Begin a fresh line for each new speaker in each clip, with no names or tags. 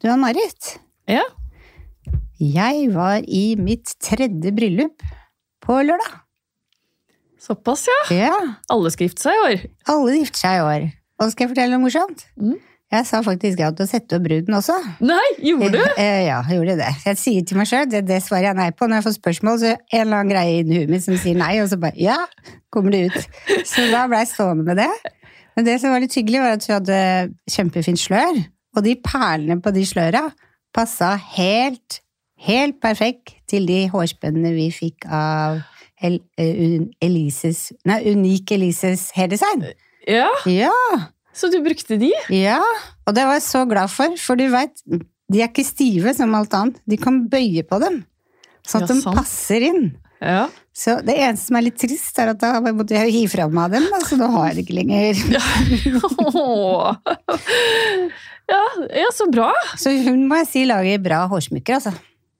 Du Ann-Marit,
Ja.
jeg var i mitt tredje bryllup på lørdag.
Såpass, ja.
Ja,
Alle skal gifte seg i år.
alle gifter seg i år. Og skal jeg fortelle noe morsomt?
Mm.
Jeg sa faktisk ja til å sette opp bruden også.
Nei, gjorde du?
Eh, Ja, jeg gjorde det. Jeg sier til meg sjøl, det, det svarer jeg nei på. Når jeg får spørsmål, så er det en eller annen greie inni huet mitt som sier nei, og så bare ja, kommer det ut. Så da ble jeg stående med det. Men det som var litt hyggelig, var at hun hadde kjempefint slør, og de perlene på de sløra passa helt, helt perfekt til de hårspennene vi fikk av El, eh, Elises, nei, Unik Elises hairdesign.
Ja,
Ja,
Så du brukte de?
ja, og det var jeg så glad for, for du veit, de er ikke stive som alt annet. De kan bøye på dem, sånn at
Ja,
de passer inn.
Ja.
Så det eneste som er litt trist, er at da måtte jeg hive fra meg dem, så da har jeg det ikke lenger.
Ja, ja, så bra.
Så hun må jeg si lager bra hårsmykker, altså.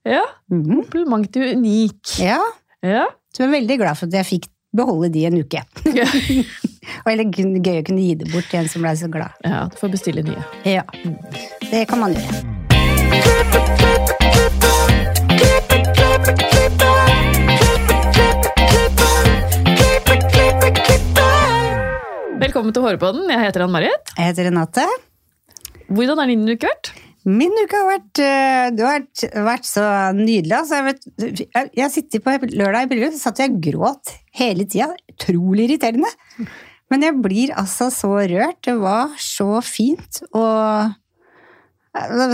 Ja,
Mhm.
Kompliment til Unik.
Ja,
Ja.
så jeg er veldig glad for at jeg fikk beholde de en uke. Og det er gøy å kunne gi det bort til en som ble så glad.
ja, du får bestille nye.
Ja, det kan man gjøre.
Velkommen til Hårepodden. Jeg heter Ann-Marit.
Jeg heter Renate.
Hvordan har din uke vært?
Min uke har vært, Du har vært, vært så nydelig. Altså, jeg, vet, jeg, jeg sitter på lørdag i bryllup, så satt jeg og gråt hele tida. Utrolig irriterende. Men jeg blir altså så rørt. Det var så fint. Og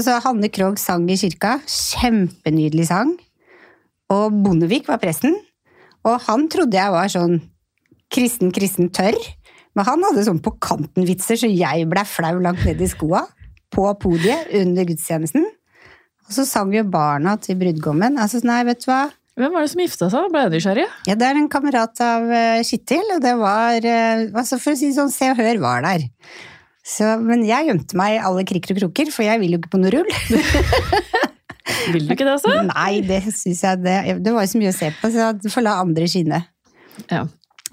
så Hanne Krogh sang i kirka. Kjempenydelig sang. Og Bondevik var presten. Og han trodde jeg var sånn kristen, kristen tørr. Men han hadde sånn på kanten-vitser, så jeg ble flau langt ned i skoa. På podiet under gudstjenesten. Og så sang jo barna til brudgommen. Altså, nei, vet du hva.
Hvem var det som gifta seg? Ble jeg nysgjerrig?
Ja, det er en kamerat av uh, Kittil, og det var eh, altså For å si sånn, Se og Hør var der. Så, men jeg gjemte meg i alle krikker og kroker, for jeg vil jo ikke på noe rull.
Vil du ikke det, altså?
Nei, det syns jeg det Det var jo så mye å se på, så jeg får la andre skinne.
Ja.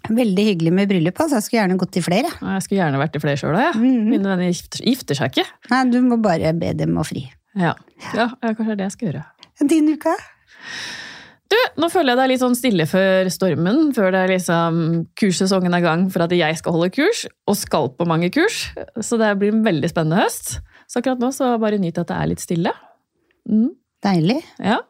Veldig hyggelig med bryllup, altså. Jeg skulle gjerne gått til flere.
Jeg skulle gjerne vært i flere sjøl, jeg.
ja.
Mine venner gifter, gifter seg ikke.
Nei, du må bare be dem å fri.
Ja. ja, ja, kanskje det er det jeg skal gjøre.
Din uke?
Du, nå føler jeg det er litt sånn stille før stormen, før det er liksom kurssesongen er i gang for at jeg skal holde kurs, og skal på mange kurs. Så det blir en veldig spennende høst. Så akkurat nå så bare nyt at det er litt stille. Mm,
Deilig.
ja.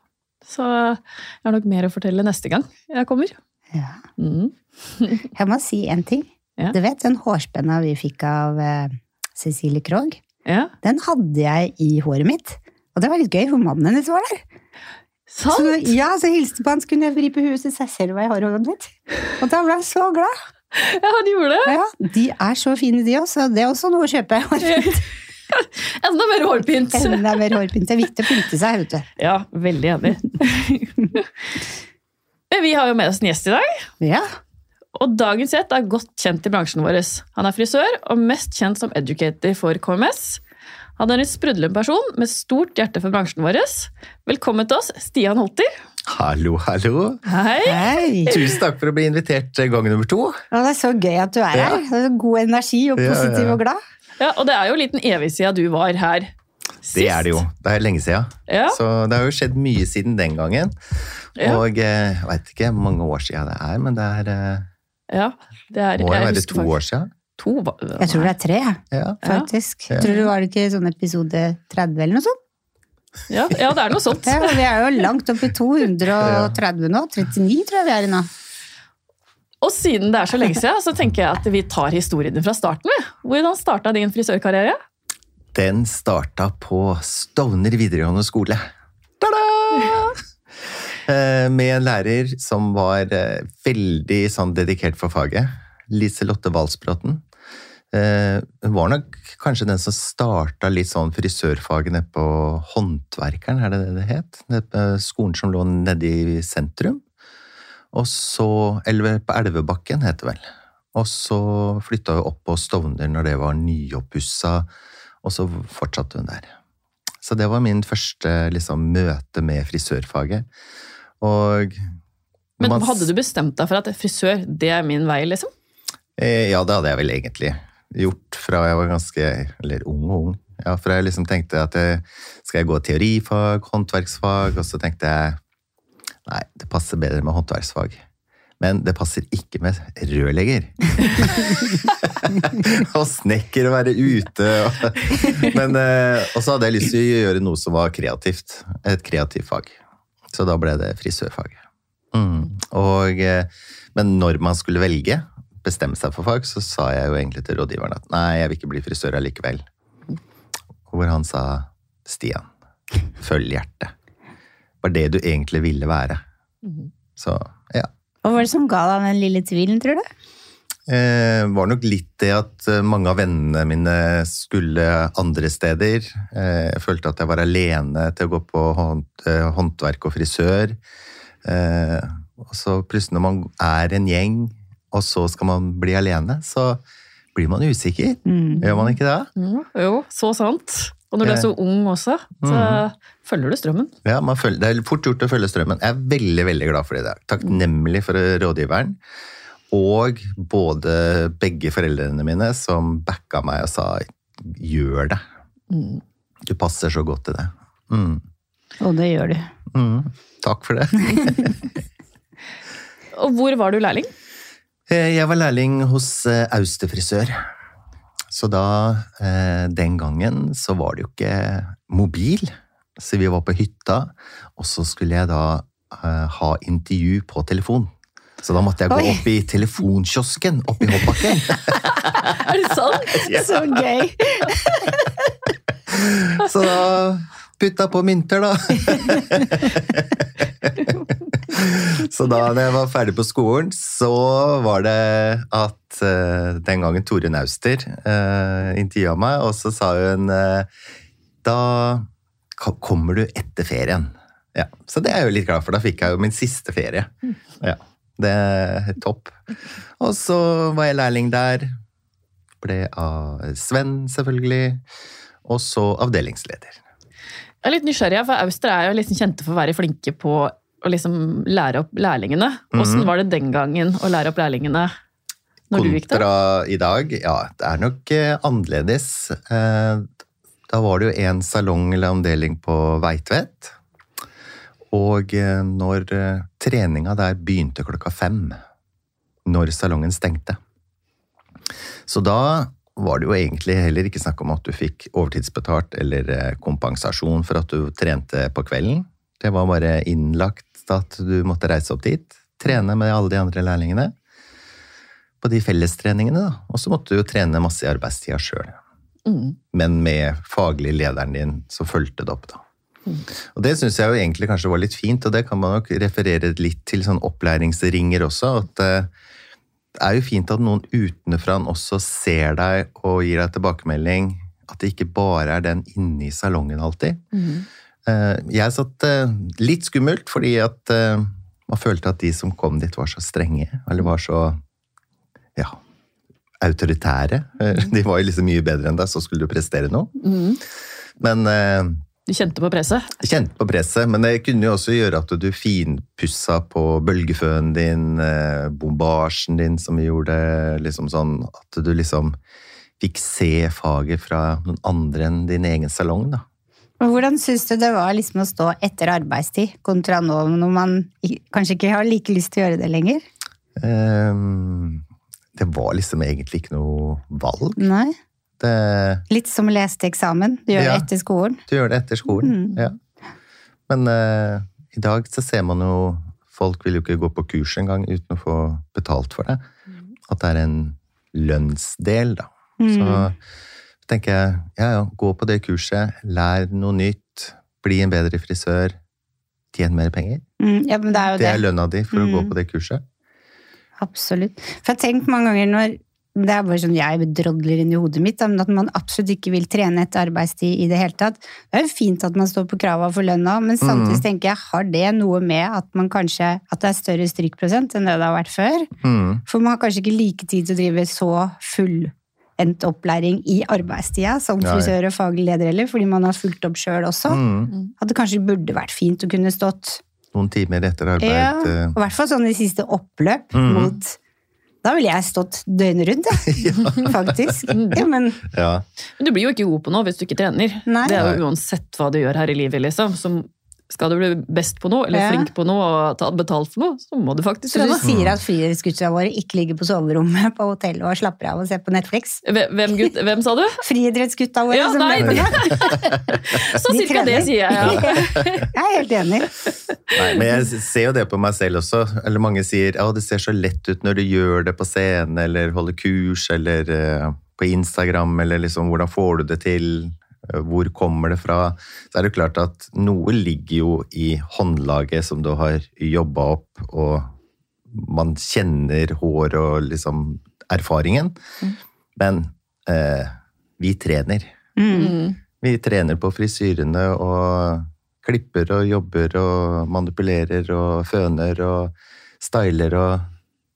Så jeg har nok mer å fortelle neste gang jeg kommer.
Ja.
Mm.
Jeg må si en ting.
Ja.
Du vet den hårspenna vi fikk av eh, Cecilie Krogh?
Ja,
Den hadde jeg i håret mitt. Og det var litt gøy, for mannen hennes var der. Så, ja, så hilste på han, så kunne jeg vri på huet så jeg selv har i håret mitt. Og da ble jeg så glad.
Ja, han gjorde det!
Ja, de er så fine, de også. Det er også noe å kjøpe.
Enda mer hårpynt!
Enda mer hårpynt. Det er viktig å pynte seg, vet du.
Ja, veldig enig. Vi har jo med oss en gjest i dag.
Ja.
Og dagens gjett er godt kjent i bransjen vår. Han er frisør og mest kjent som educator for KMS. Han er en sprudlende person med stort hjerte for bransjen vår. Velkommen til oss, Stian Holter.
Hallo, hallo.
Hei!
Hei.
Tusen takk for å bli invitert gang nummer to.
Ja, det er så gøy at du er
Ja.
her. Det er så God energi og positiv
ja.
og glad.
Ja, og det er jo en liten evig siden du var her sist.
Det er det jo. Det er lenge siden.
Ja,
Så det har jo skjedd mye siden den gangen.
Ja.
Og eh, jeg veit ikke hvor mange år siden det er, men det er, eh,
ja. Det er,
må jo være to
faktisk-
år siden.
To,
Jeg tror det er tre,
Ja.
faktisk.
Ja.
Tror du var det ikke sånn episode 30 eller noe sånt?
Ja, ja, det er noe sånt.
Ja, vi er jo langt opp i 230 nå. 39 tror jeg vi er i nå.
Og siden det er så lenge siden, så tenker jeg at vi tar historiene fra starten. Hvordan starta din frisørkarriere?
Den starta på Stovner videregående skole. Ta-da! Eh, Med en lærer som var eh, veldig sånn dedikert for faget. Liselotte Walsbråten. Eh, Hun var nok kanskje den som starta litt sånn frisørfaget nede på Håndverkeren, er det det det het? Skolen som lå nede i sentrum. Og så Eller på Elvebakken, heter det vel. Og så flytta hun opp på Stovner når det var nyoppussa, og så fortsatte hun der. Så det var min første liksom, møte med frisørfaget. Og
Men hadde du bestemt deg for at frisør, det er min vei, liksom?
Eh, Ja, det hadde jeg vel egentlig gjort fra jeg var ganske eller ung og ung. Ja, for jeg liksom tenkte at jeg, skal jeg gå teorifag, håndverksfag, og så tenkte jeg nei, det passer bedre med håndverksfag. Men det passer ikke med rørlegger. og snekker og være ute. Og, men, eh, og så hadde jeg lyst til å gjøre noe som var kreativt. Et kreativt fag. Så da ble det frisørfag. Mm. Og, eh, men når man skulle velge, bestemme seg for fag, så sa jeg jo egentlig til rådgiveren at nei, jeg vil ikke bli frisør allikevel. Hvor han sa Stian, følg hjertet. Var det du egentlig ville være. Så ja.
Hva var det som ga deg den lille tvilen, tror du?
Eh, var nok litt det at eh, mange av vennene mine skulle andre steder. Eh, jeg følte at jeg var alene til å gå på hånd, eh, håndverk og frisør. Eh, og så plutselig når man er en gjeng, og så skal man bli alene, så blir man usikker. Gjør man ikke det?
Mm, jo, så sant. Og når du er så ung også, så følger du strømmen.
Ja, man følger, Det er fort gjort å følge strømmen. Jeg er veldig veldig glad for det. i dag. Takknemlig for rådgiveren. Og både begge foreldrene mine som backa meg og sa 'gjør det'. Du passer så godt til det. Mm.
Og det gjør du.
Mm. Takk for det.
Og hvor var du lærling?
Eh, Jeg var lærling hos eh, Auster frisør. Så da, eh, den gangen, så var det jo ikke mobil. Så vi var på hytta, og så skulle jeg da eh, ha intervju på telefon. Så da måtte jeg gå
Oi.
opp i telefonkiosken oppe i hoppbakken.
Er det sant?
Så gøy!
Så da putta på mynter, da. Så da jeg var ferdig på skolen, så var det at uh, den gangen Tore Nauster uh, intervjua meg, og så sa hun uh, Da kommer du etter ferien. Ja, Så det er jeg jo litt glad for. Da fikk jeg jo min siste ferie. Ja, Det er topp. Og så var jeg lærling der. Ble av Sven, selvfølgelig. Og så avdelingsleder.
Jeg er litt nysgjerrig, for Auster er jo liksom kjente for å være flinke på å liksom lære opp lærlingene. Åssen var det den gangen å lære opp lærlingene når du gikk der?
Kontra i dag, ja, det er nok eh, annerledes. Eh, da var det jo én salong eller avdeling på Veitvet. Og eh, når treninga der begynte klokka fem, når salongen stengte Så da var det jo egentlig heller ikke snakk om at du fikk overtidsbetalt eller eh, kompensasjon for at du trente på kvelden. Det var bare innlagt at du måtte reise opp dit, trene med alle de andre lærlingene på de fellestreningene. Og så måtte du jo trene masse i arbeidstida sjøl.
Mm.
Men med faglig lederen din som fulgte det opp, da. Og det syns jeg jo egentlig kanskje var litt fint, og det kan man nok referere litt til sånn opplæringsringer også. At eh, er jo fint at noen utenfra også ser deg og gir deg tilbakemelding. At det ikke bare er den inne i salongen alltid. Mm. Jeg satt eh, litt skummelt, fordi at eh, man følte at de som kom dit, var så strenge. Eller var så ja, autoritære. De var jo liksom mye bedre enn deg, så skulle du prestere noe. Men eh,
Du kjente på presset?
jeg kjente på presset, men det kunne jo også gjøre at du finpussa på bølgeføen din, eh, bombasjen din, som gjorde liksom sånn at du liksom fikk se faget fra noen andre enn din egen salong, da.
Men Hvordan syns du det var liksom å stå etter arbeidstid, kontra nå når man kanskje ikke har like lyst til å gjøre det lenger?
Um, det var liksom egentlig ikke noe valg.
Nei?
Det,
Litt som å lese til eksamen. Du gjør
Ja.
det etter skolen.
du gjør det etter skolen,
Mm.
ja. Men uh, i dag så ser man jo Folk vil jo ikke gå på kurs engang uten å få betalt for det. At det er en lønnsdel, da. Så tenker jeg, ja ja, gå på det kurset, lær noe nytt, bli en bedre frisør, tjen mer penger.
Mm, ja, men det er jo
Det
det.
er lønna di for å gå
Mm.
på det kurset.
Absolutt. For jeg har tenkt mange ganger når det er bare sånn jeg drodler inn i hodet mitt, men at man absolutt ikke vil trene etter arbeidstid i det hele tatt. Det er jo fint at man står på krava for lønna, men samtidig tenker jeg, har det noe med at man kanskje, at det er større strykprosent enn det det har vært før?
Mm.
For man har kanskje ikke like tid til å drive så fullendt opplæring i arbeidstida som frisør og faglig leder heller, fordi man har fulgt opp sjøl også.
Mm.
At det kanskje burde vært fint å kunne stått
Noen timer etter arbeid.
ja,
eh,
og i hvert fall sånn i siste oppløp
Mhm.
mot Da ville jeg stått døgnet rundt. Faktisk. Ja, men
Ja.
Men du blir jo ikke god på noe hvis du ikke trener.
Nei.
Det er jo uansett hva du gjør her i livet, liksom. Så skal du bli best på noe, eller
Ja.
flink på noe, og ta betalt for noe, så må du faktisk
Så du sier at friidrettsgutta våre ikke ligger på soverommet på hotellet og slapper av og ser på Netflix?
Hvem, gutt, hvem sa du?
Friidrettsgutta våre
Ja,
som
nei, det- Så
De
cirka det sier jeg, ja.
Jeg er helt enig.
Nei, men jeg ser jo det på meg selv også. Eller mange sier ja, det ser så lett ut når du gjør det på scenen, eller holder kurs, eller eh, på Instagram, eller liksom hvordan får du det til? Eh, Hvor kommer det fra? Så er det klart at noe ligger jo i håndlaget som du har jobba opp, og man kjenner hår og liksom erfaringen. Men eh, vi trener.
Mm.
Vi trener på frisyrene og klipper og jobber og manipulerer og føner og styler og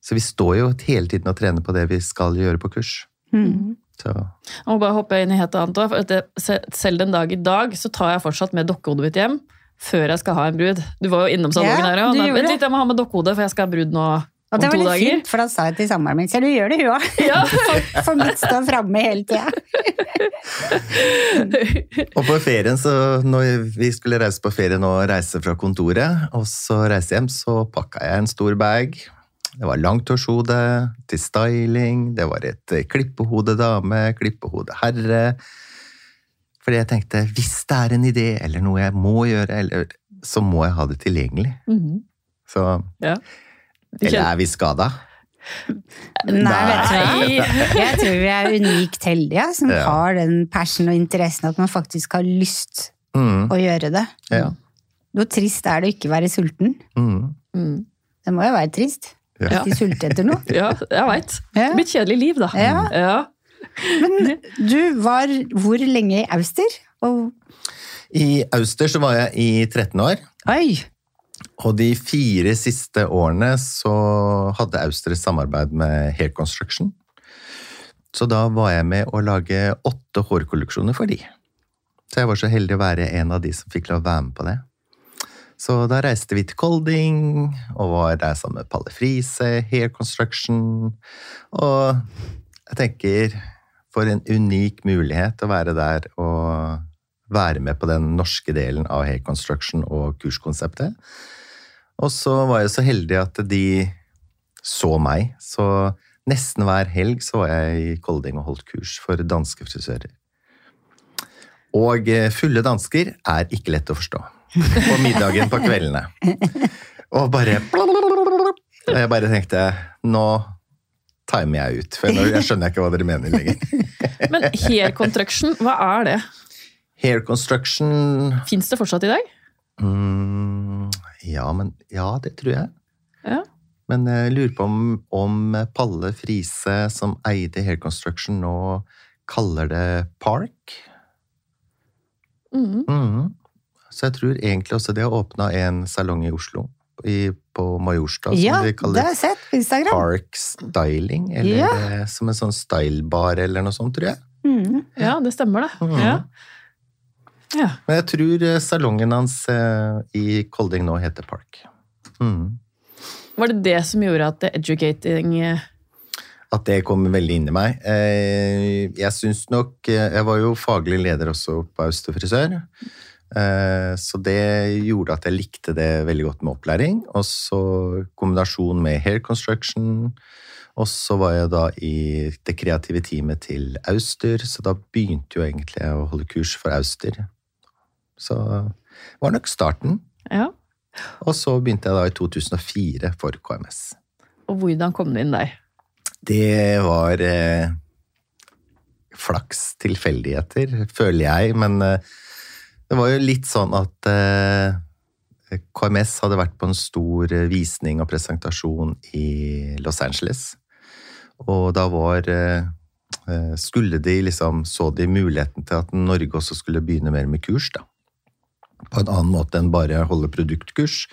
Så vi står jo hele tiden og trener på det vi skal gjøre på kurs.
Mm.
Så
Jeg må bare hoppe inn i helt annet også, for det, Selv den dag i dag så tar jeg fortsatt med dokkehodet mitt hjem før jeg skal ha en brud. Du var jo innom salongen
Ja,
her òg. Vent litt, jeg må ha med dokkehode, for jeg skal ha brud nå
Og det var litt
dager.
fint, for da sa jeg til samboeren min Ser du gjør det, hun òg.
Ja.
For mitt står framme hele tida.
Og på ferien, så når vi skulle reise på ferie nå, reise fra kontoret, og så reise hjem, så pakka jeg en stor bag. Det var langtårshode til styling, det var et eh, klippehode dame, klippehode herre. Fordi jeg tenkte, hvis det er en idé, eller noe jeg må gjøre, eller, så må jeg ha det tilgjengelig.
Mhm.
Så,
Ja.
eller er vi skada?
Nei, vet du hva?
Nei.
Jeg tror vi er unikt heldige som
Ja.
har den passion og interessen at man faktisk har lyst
Mm,
å gjøre det.
ja.
Noe trist er det å ikke være sulten?
Mm,
Mm.
Det må jo være trist.
Ja.
Ikke sulte etter noe.
Ja, jeg veit.
Ja.
Litt kjedelig liv, da.
Ja.
Ja.
Men du var hvor lenge i Auster? Og,
I Auster så var jeg i 13 år.
oi!
Og de fire siste årene så hadde Auster et samarbeid med Hair Construction. Så da var jeg med å lage åtte hårkolleksjoner for de. Så jeg var så heldig å være en av de som fikk lov å være med på det. Så da reiste vi til Kolding, og var der sammen med Palle Friise, Hair Construction. Og jeg tenker, for en unik mulighet å være der og være med på den norske delen av Hair Construction og kurskonseptet. Og så var jeg så heldig at de så meg, så nesten hver helg så var jeg i Kolding og holdt kurs for danske frisører. Og eh, fulle dansker er ikke lett å forstå. På middagen på kveldene. Og bare Og jeg bare tenkte nå timer jeg ut, for nå jeg skjønner ikke hva dere mener lenger.
Men hair construction, hva er det?
Hair construction
Fins det fortsatt i dag?
mm, Ja, men Ja, det tror jeg.
Ja.
Men jeg lurer på om, om Palle Frise som eide Hair Construction, nå kaller det Park.
Mm.
Mhm. Så jeg tror egentlig også de har åpna en salong i Oslo, i, på Majorstad, som
Ja,
de
det har
kaller
jeg sett på Instagram.
Park Styling. Eller
Ja.
som en sånn stylebar eller noe sånt, tror jeg.
Mm.
Ja, det stemmer, det.
Mm.
Ja. ja.
Men jeg tror eh, salongen hans eh, i Kolding nå heter Park. Mm.
Var det det som gjorde at det educating eh,
At det kom veldig inn i meg. Eh, Jeg syns nok Jeg var jo faglig leder også på Auster frisør. Eh, Så det gjorde at jeg likte det veldig godt med opplæring. Og så kombinasjon med hair construction. Og så var jeg da i det kreative teamet til Auster, så da begynte jo egentlig jeg å holde kurs for Auster. Så det var nok starten.
Ja.
Og så begynte jeg da i 2004 for KMS.
Og hvordan kom det inn der?
Det var eh, flaks, tilfeldigheter, føler jeg. Men eh, det var jo litt sånn at eh, KMS hadde vært på en stor eh, visning og presentasjon i Los Angeles. Og da var eh, eh, Skulle de liksom Så de muligheten til at Norge også skulle begynne mer med kurs, da. På en annen måte enn bare holde produktkurs.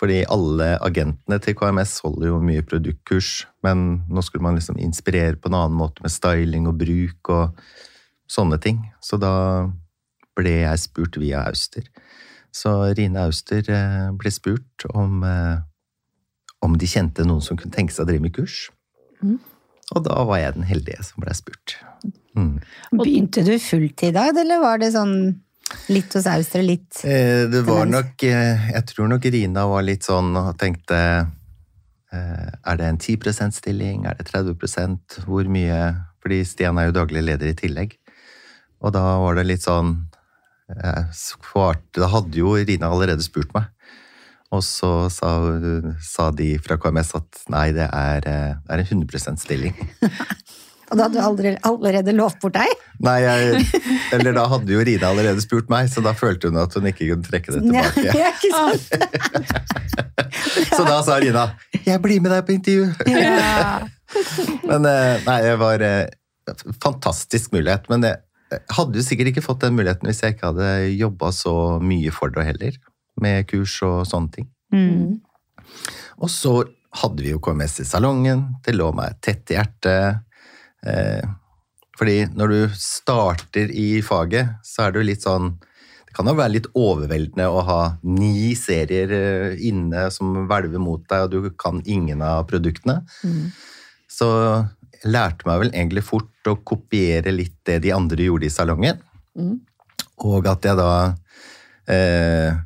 Fordi alle agentene til KMS holder jo mye produktkurs, men nå skulle man liksom inspirere på en annen måte med styling og bruk og sånne ting. Så da ble jeg spurt via Auster. Så Rine Auster eh, ble spurt om, eh, om de kjente noen som kunne tenke seg å drive med kurs. Og da var jeg den heldige som ble spurt. Mm.
Begynte du fulltid da, eller var det sånn litt hos Austre, litt
Eh, det var nok Jeg tror nok Rina var litt sånn og tenkte eh, Er det en 10 %-stilling? Er det 30% Hvor mye? Fordi Stian er jo daglig leder i tillegg. Og da var det litt sånn svarte, Da hadde jo Rina allerede spurt meg. Og så sa, sa de fra KMS at nei, det er, eh, det er en 100% stilling.
Og da hadde du allerede, allerede lovt bort deg?
Nei, jeg, eller da hadde jo Rina allerede spurt meg, så da følte hun at hun ikke kunne trekke det tilbake.
Ja, ikke sant?
Så da sa Rina 'jeg blir med deg på intervju'.
Ja.
Men eh, nei, det var en fantastisk mulighet. Men jeg hadde jo sikkert ikke fått den muligheten hvis jeg ikke hadde jobba så mye for det heller. Med kurs og sånne ting.
Mm.
Og så hadde vi jo KMS i salongen. Det lå meg tett i hjertet. Eh, fordi når du starter i faget, så er det jo litt sånn Det kan jo være litt overveldende å ha ni serier eh, inne som hvelver mot deg, og du kan ingen av produktene. Så jeg lærte meg vel egentlig fort å kopiere litt det de andre gjorde i salongen.
Mm.
Og at jeg da eh,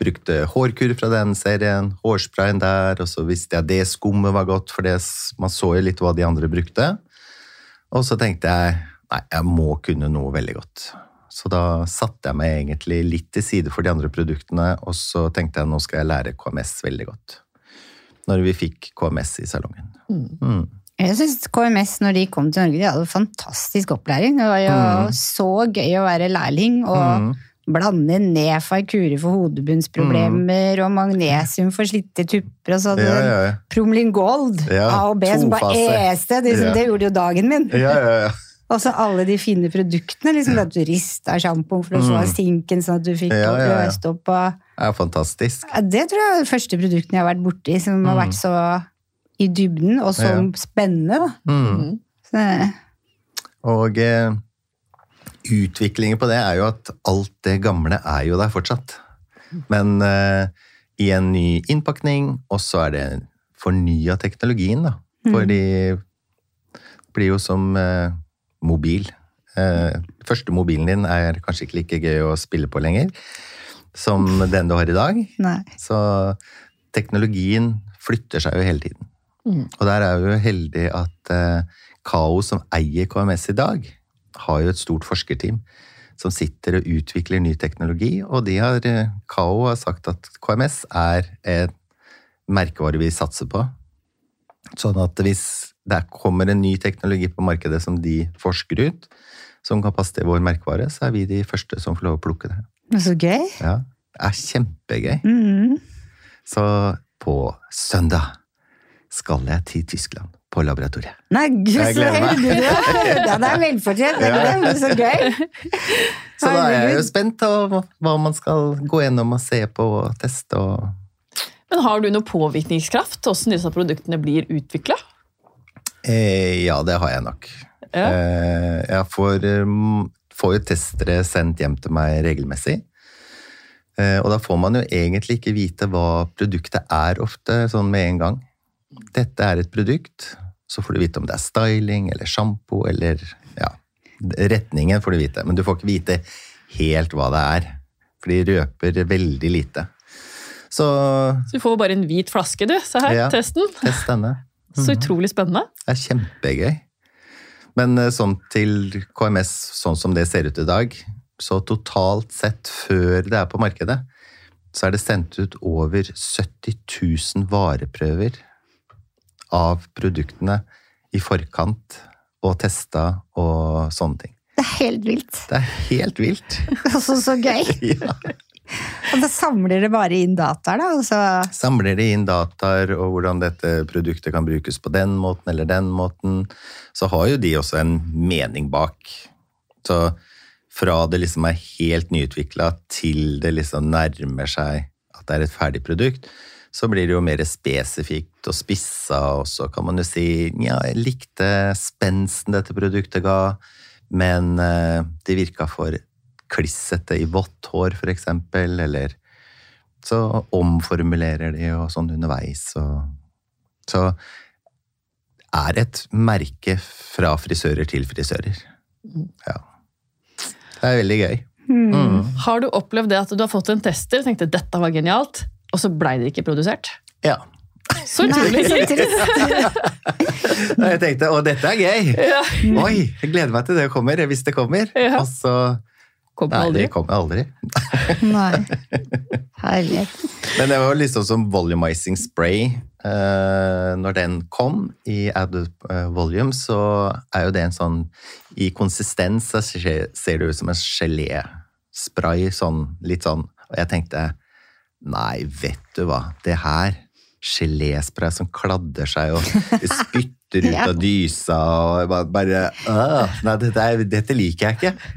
brukte hårkur fra den serien, hårsprayen der, og så visste jeg det skummet var godt, for det, man så jo litt hva de andre brukte. Og så tenkte jeg nei, jeg må kunne noe veldig godt. Så da satte jeg meg egentlig litt til side for de andre produktene, og så tenkte jeg nå skal jeg lære KMS veldig godt. Når vi fikk KMS i salongen. Mm.
Jeg syns KMS, når de kom til Norge, de hadde fantastisk opplæring. Det var jo
Mm.
så gøy å være lærling og
Mm.
blande Nefarkure for hodebunnsproblemer og magnesium for slitte tupper, og sånn.
Ja, ja, ja.
Promlin Gold, A og B, som bare este. Det,
Ja.
det gjorde jo dagen min.
Ja, ja, ja.
Og så alle de fine produktene. liksom At du rista sjampoen for å få av sinken, sånn at du fikk
Mm. Ja, ja, ja.
opp. Og,
Det er fantastisk.
Det tror jeg er det første produktene jeg har vært borti, som har vært så i dybden og så
Mm. Ja.
spennende. Da.
Mm.
Så,
Og eh, utviklingen på det er jo at alt det gamle er jo der fortsatt. Men eh, i en ny innpakning, og så er det fornya teknologien, da. For mm. de blir jo som eh, mobil. Eh, første mobilen din er kanskje ikke like gøy å spille på lenger som den du har i dag.
nei.
Så teknologien flytter seg jo hele tiden. Og der er vi jo heldige at eh, Kao, som eier KMS i dag, har jo et stort forskerteam som sitter og utvikler ny teknologi, og de har, eh, Kao har sagt at KMS er en merkevare vi satser på. Sånn at hvis det kommer en ny teknologi på markedet som de forsker ut, som kan passe til vår merkevare, så er vi de første som får lov å plukke det.
Men så gøy.
Ja, det er kjempegøy.
Mm.
Så på søndag skal jeg til Tyskland, på laboratoriet.
Nei, gud, så heldig du er! Ja, det er velfortjent, det er det, men så gøy!
Så da er jeg jo spent på hva man skal gå gjennom og se på og teste. Og...
Men har du noe påvirkningskraft til hvordan disse produktene blir utvikla?
Eh, ja, det har jeg nok.
Ja.
Eh, jeg får, um, får jo testere sendt hjem til meg regelmessig. Eh, og da får man jo egentlig ikke vite hva produktet er ofte, sånn med en gang. Dette er et produkt, så får du vite om det er styling eller sjampo eller ja, retningen får du vite. Men du får ikke vite helt hva det er, for de røper veldig lite. Så
Så du får bare en hvit flaske, du. Se her,
Ja.
testen.
test denne.
Så utrolig spennende.
Det er kjempegøy. Men eh, sånn til KMS, sånn som det ser ut i dag, så totalt sett før det er på markedet, så er det sendt ut over 70 000 vareprøver av produktene i forkant og testa og sånne ting.
Det er helt vilt.
Det er helt vilt.
Og så gøy!
Ja.
Og da samler det bare inn dataer, da. Og så
Samler det inn dataer og hvordan dette produktet kan brukes på den måten eller den måten, så har jo de også en mening bak. Så fra det liksom er helt nyutvikla til det liksom nærmer seg at det er et ferdig produkt, så blir det jo mer spesifikt og spissa, og så kan man jo si ja, jeg likte spensten dette produktet ga, men eh, det virka for klissete i vått hår, for eksempel, eller så omformulerer de og sånn underveis. Og, så er et merke fra frisører til frisører. Ja. Det er veldig gøy. Mm.
Har du opplevd det at du har fått en tester og tenkte dette var genialt, og så blei det ikke produsert?
Ja.
Så utrolig
jeg tenkte å, dette er gøy!
Ja.
Oi, jeg gleder meg til det kommer, hvis det kommer.
Ja.
Og så
Kom
Nei,
aldri.
det kommer aldri.
Nei. Herlighet.
Men det var liksom som volumizing spray. eh, når den kom i added eh, volume, så er jo det en sånn I konsistens så ser ser det ut som en geléspray, sånn litt sånn. Og jeg tenkte nei, vet du hva, det her Geléspray som kladder seg og spytter ut av dysa og bare, Nei, dette, dette liker jeg ikke.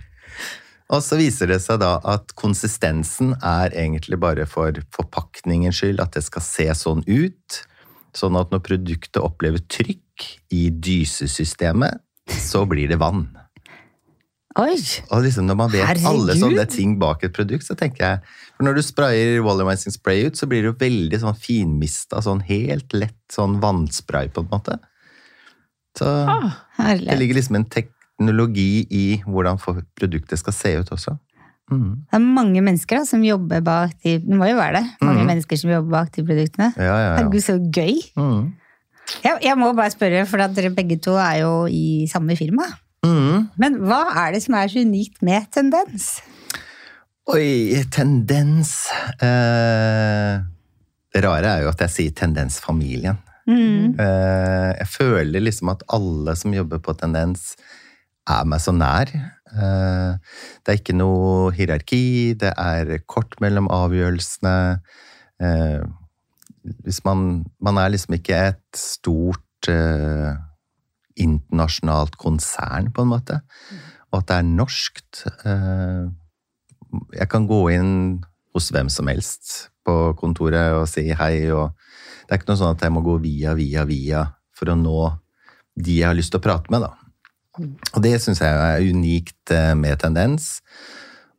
Og så viser det seg da at konsistensen er egentlig bare for forpakningens skyld, at det skal se sånn ut. Sånn at når produktet opplever trykk i dysesystemet, så blir det vann.
Oi!
Og liksom når man vet
Herregud.
alle sånne ting bak et produkt, så tenker jeg For når du sprayer volumizing spray ut, så blir det jo veldig sånn finmista, sånn helt lett sånn vannspray, på en måte. Så
Ah,
det ligger liksom en teknologi i hvordan produktet skal se ut også. Mm.
Det er mange mennesker da, som jobber bak de Det må jo være det. Mange
mm.
mennesker som jobber bak de produktene.
Ja, ja, ja.
Herregud, så gøy!
Mm.
Jeg, jeg må bare spørre, for dere begge to er jo i samme firma.
Mhm.
Men hva er det som er så unikt med tendens?
Oi, tendens eh, Det rare er jo at jeg sier tendensfamilien.
Mm.
Eh, jeg føler liksom at alle som jobber på tendens, er meg så nær. Eh, det er ikke noe hierarki, det er kort mellom avgjørelsene. Eh, hvis man, man er liksom ikke et stort eh, internasjonalt konsern, på en måte. Og at det er norskt. Eh, jeg kan gå inn hos hvem som helst på kontoret og si hei, og det er ikke noe sånn at jeg må gå via, via, via for å nå de jeg har lyst til å prate med, da. Og det syns jeg er unikt eh, med tendens.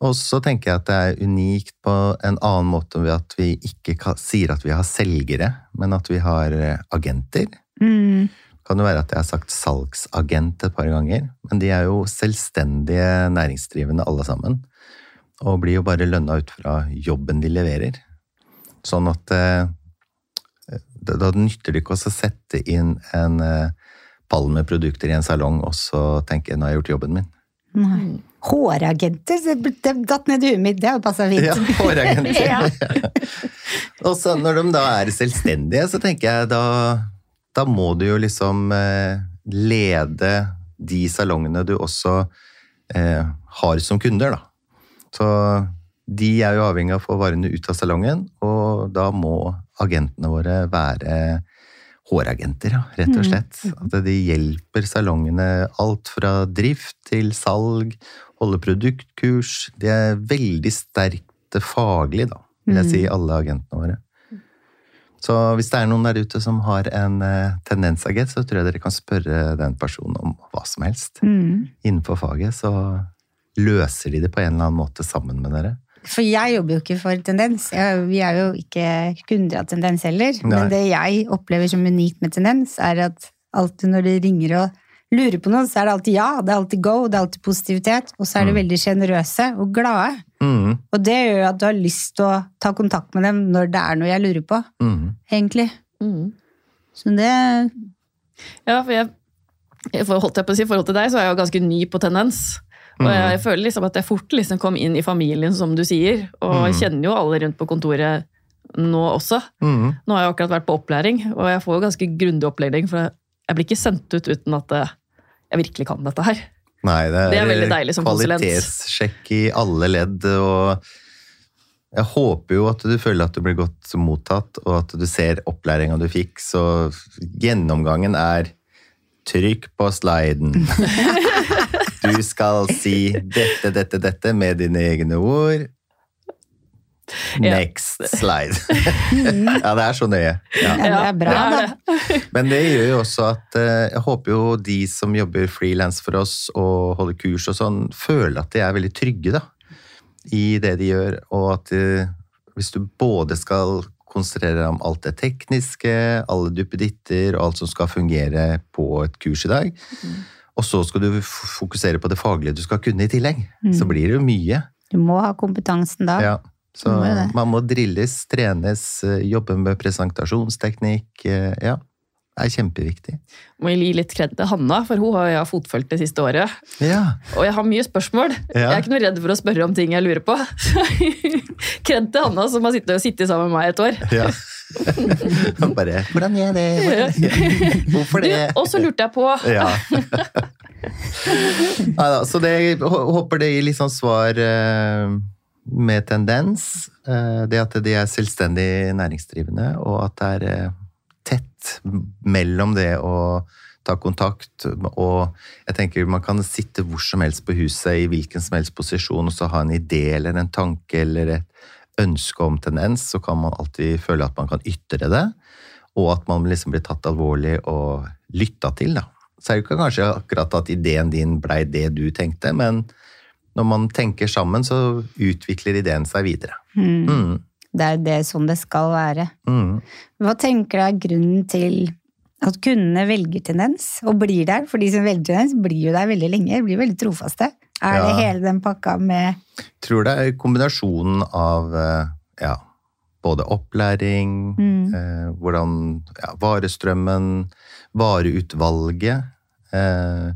Og så tenker jeg at det er unikt på en annen måte ved at vi ikke sier at vi har selgere, men at vi har eh, agenter.
Mm.
Kan jo være at jeg har sagt salgsagent et par ganger, men de er jo selvstendige næringsdrivende alle sammen. Og blir jo bare lønna ut fra jobben de leverer. Sånn at eh, da nytter det ikke å sette inn en eh, pall med produkter i en salong og så tenke 'nå har jeg gjort jobben min'.
Nei. Håragenter, det, datt ned i huet mitt. Det har passa fint.
Ja, håragenter.
Ja.
og så når de da er selvstendige, så tenker jeg da, da må du jo liksom eh, lede de salongene du også eh, har som kunder, da. Så de er jo avhengig av å få varene ut av salongen, og da må agentene våre være håragenter, rett og slett. At de hjelper salongene alt fra drift til salg, holde produktkurs. De er veldig sterkt faglig, da, vil jeg si, alle agentene våre. Så hvis det er noen der ute som har en eh, tendensagent, så tror jeg dere kan spørre den personen om hva som helst.
Mm.
Innenfor faget så løser de det på en eller annen måte sammen med dere.
For jeg jobber jo ikke for Tendens. Vi er jo ikke kunder av Tendens heller.
Nei.
Men det jeg opplever som unikt med Tendens, er at alltid når de ringer og lurer på noe, så er det alltid ja, det er alltid go, det er alltid positivitet. Og så er de veldig sjenerøse og glade.
Mm,
Og det gjør jo at du har lyst til å ta kontakt med dem når det er noe jeg lurer på,
mm,
egentlig.
Mm.
Så det
Ja, for jeg, jeg holdt jeg på å si, i forhold til deg, så er jeg jo ganske ny på tendens. Og jeg, jeg føler liksom at jeg fort liksom kom inn i familien, som du sier. Og
Mm.
kjenner jo alle rundt på kontoret nå også.
mm.
Nå har jeg akkurat vært på opplæring, og jeg får jo ganske grundig opplæring. For jeg blir ikke sendt ut uten at jeg virkelig kan dette her.
Nei, det er,
Det er veldig deilig som konsulent.
kvalitetssjekk i alle ledd. og jeg håper jo at du føler at du blir godt mottatt, og at du ser opplæringa du fikk. Så gjennomgangen er trykk på sliden. Du skal si dette, dette, dette med dine egne ord. Next slide. ja, det er så nøye. Ja.
Det er bra, da.
Men det gjør jo også at eh, jeg håper jo de som jobber frilans for oss og holder kurs og sånn, føler at de er veldig trygge da, i det de gjør, og at de, hvis du både skal konsentrere deg om alt det tekniske, alle duppeditter og alt som skal fungere på et kurs i dag. Og så skal du fokusere på det faglige du skal kunne i tillegg. Så blir det jo mye.
Du må ha kompetansen da.
Ja. Så
Må
man må drilles, trenes, eh, jobbe med presentasjonsteknikk. eh, Ja, det er kjempeviktig.
Må jeg gi litt kred til Hanna, for hun har jeg fotfølt det siste året.
Ja,
Og jeg har mye spørsmål.
Ja.
Jeg er ikke noe redd for å spørre om ting jeg lurer på. Kred til Hanna som har sittet, sittet sammen med meg et år.
ja. Bare Hvordan er det? Hvorfor det?
og så lurte jeg på
Ja. Neida, så det, håper det gir litt sånn svar eh, med tendens. Eh, det at de er selvstendig næringsdrivende, og at det er eh, tett mellom det å ta kontakt og jeg tenker Man kan sitte hvor som helst på huset i hvilken som helst posisjon og så ha en idé eller en tanke eller et ønske om tendens, så kan man alltid føle at man kan ytre det. Og at man liksom blir tatt alvorlig og lytta til. da. Så er det ikke kanskje akkurat at ideen din blei det du tenkte, men når man tenker sammen, så utvikler ideen seg videre.
Mm.
Mm,
Det er det sånn det skal være.
mm.
Hva tenker du er grunnen til at kundene velger tendens, og blir der? For de som velger tendens, blir jo der veldig lenge, blir veldig trofaste. Er det hele den pakka med
tror det er kombinasjonen av eh, ja, både opplæring,
Mm.
eh, hvordan ja, varestrømmen, vareutvalget. Eh,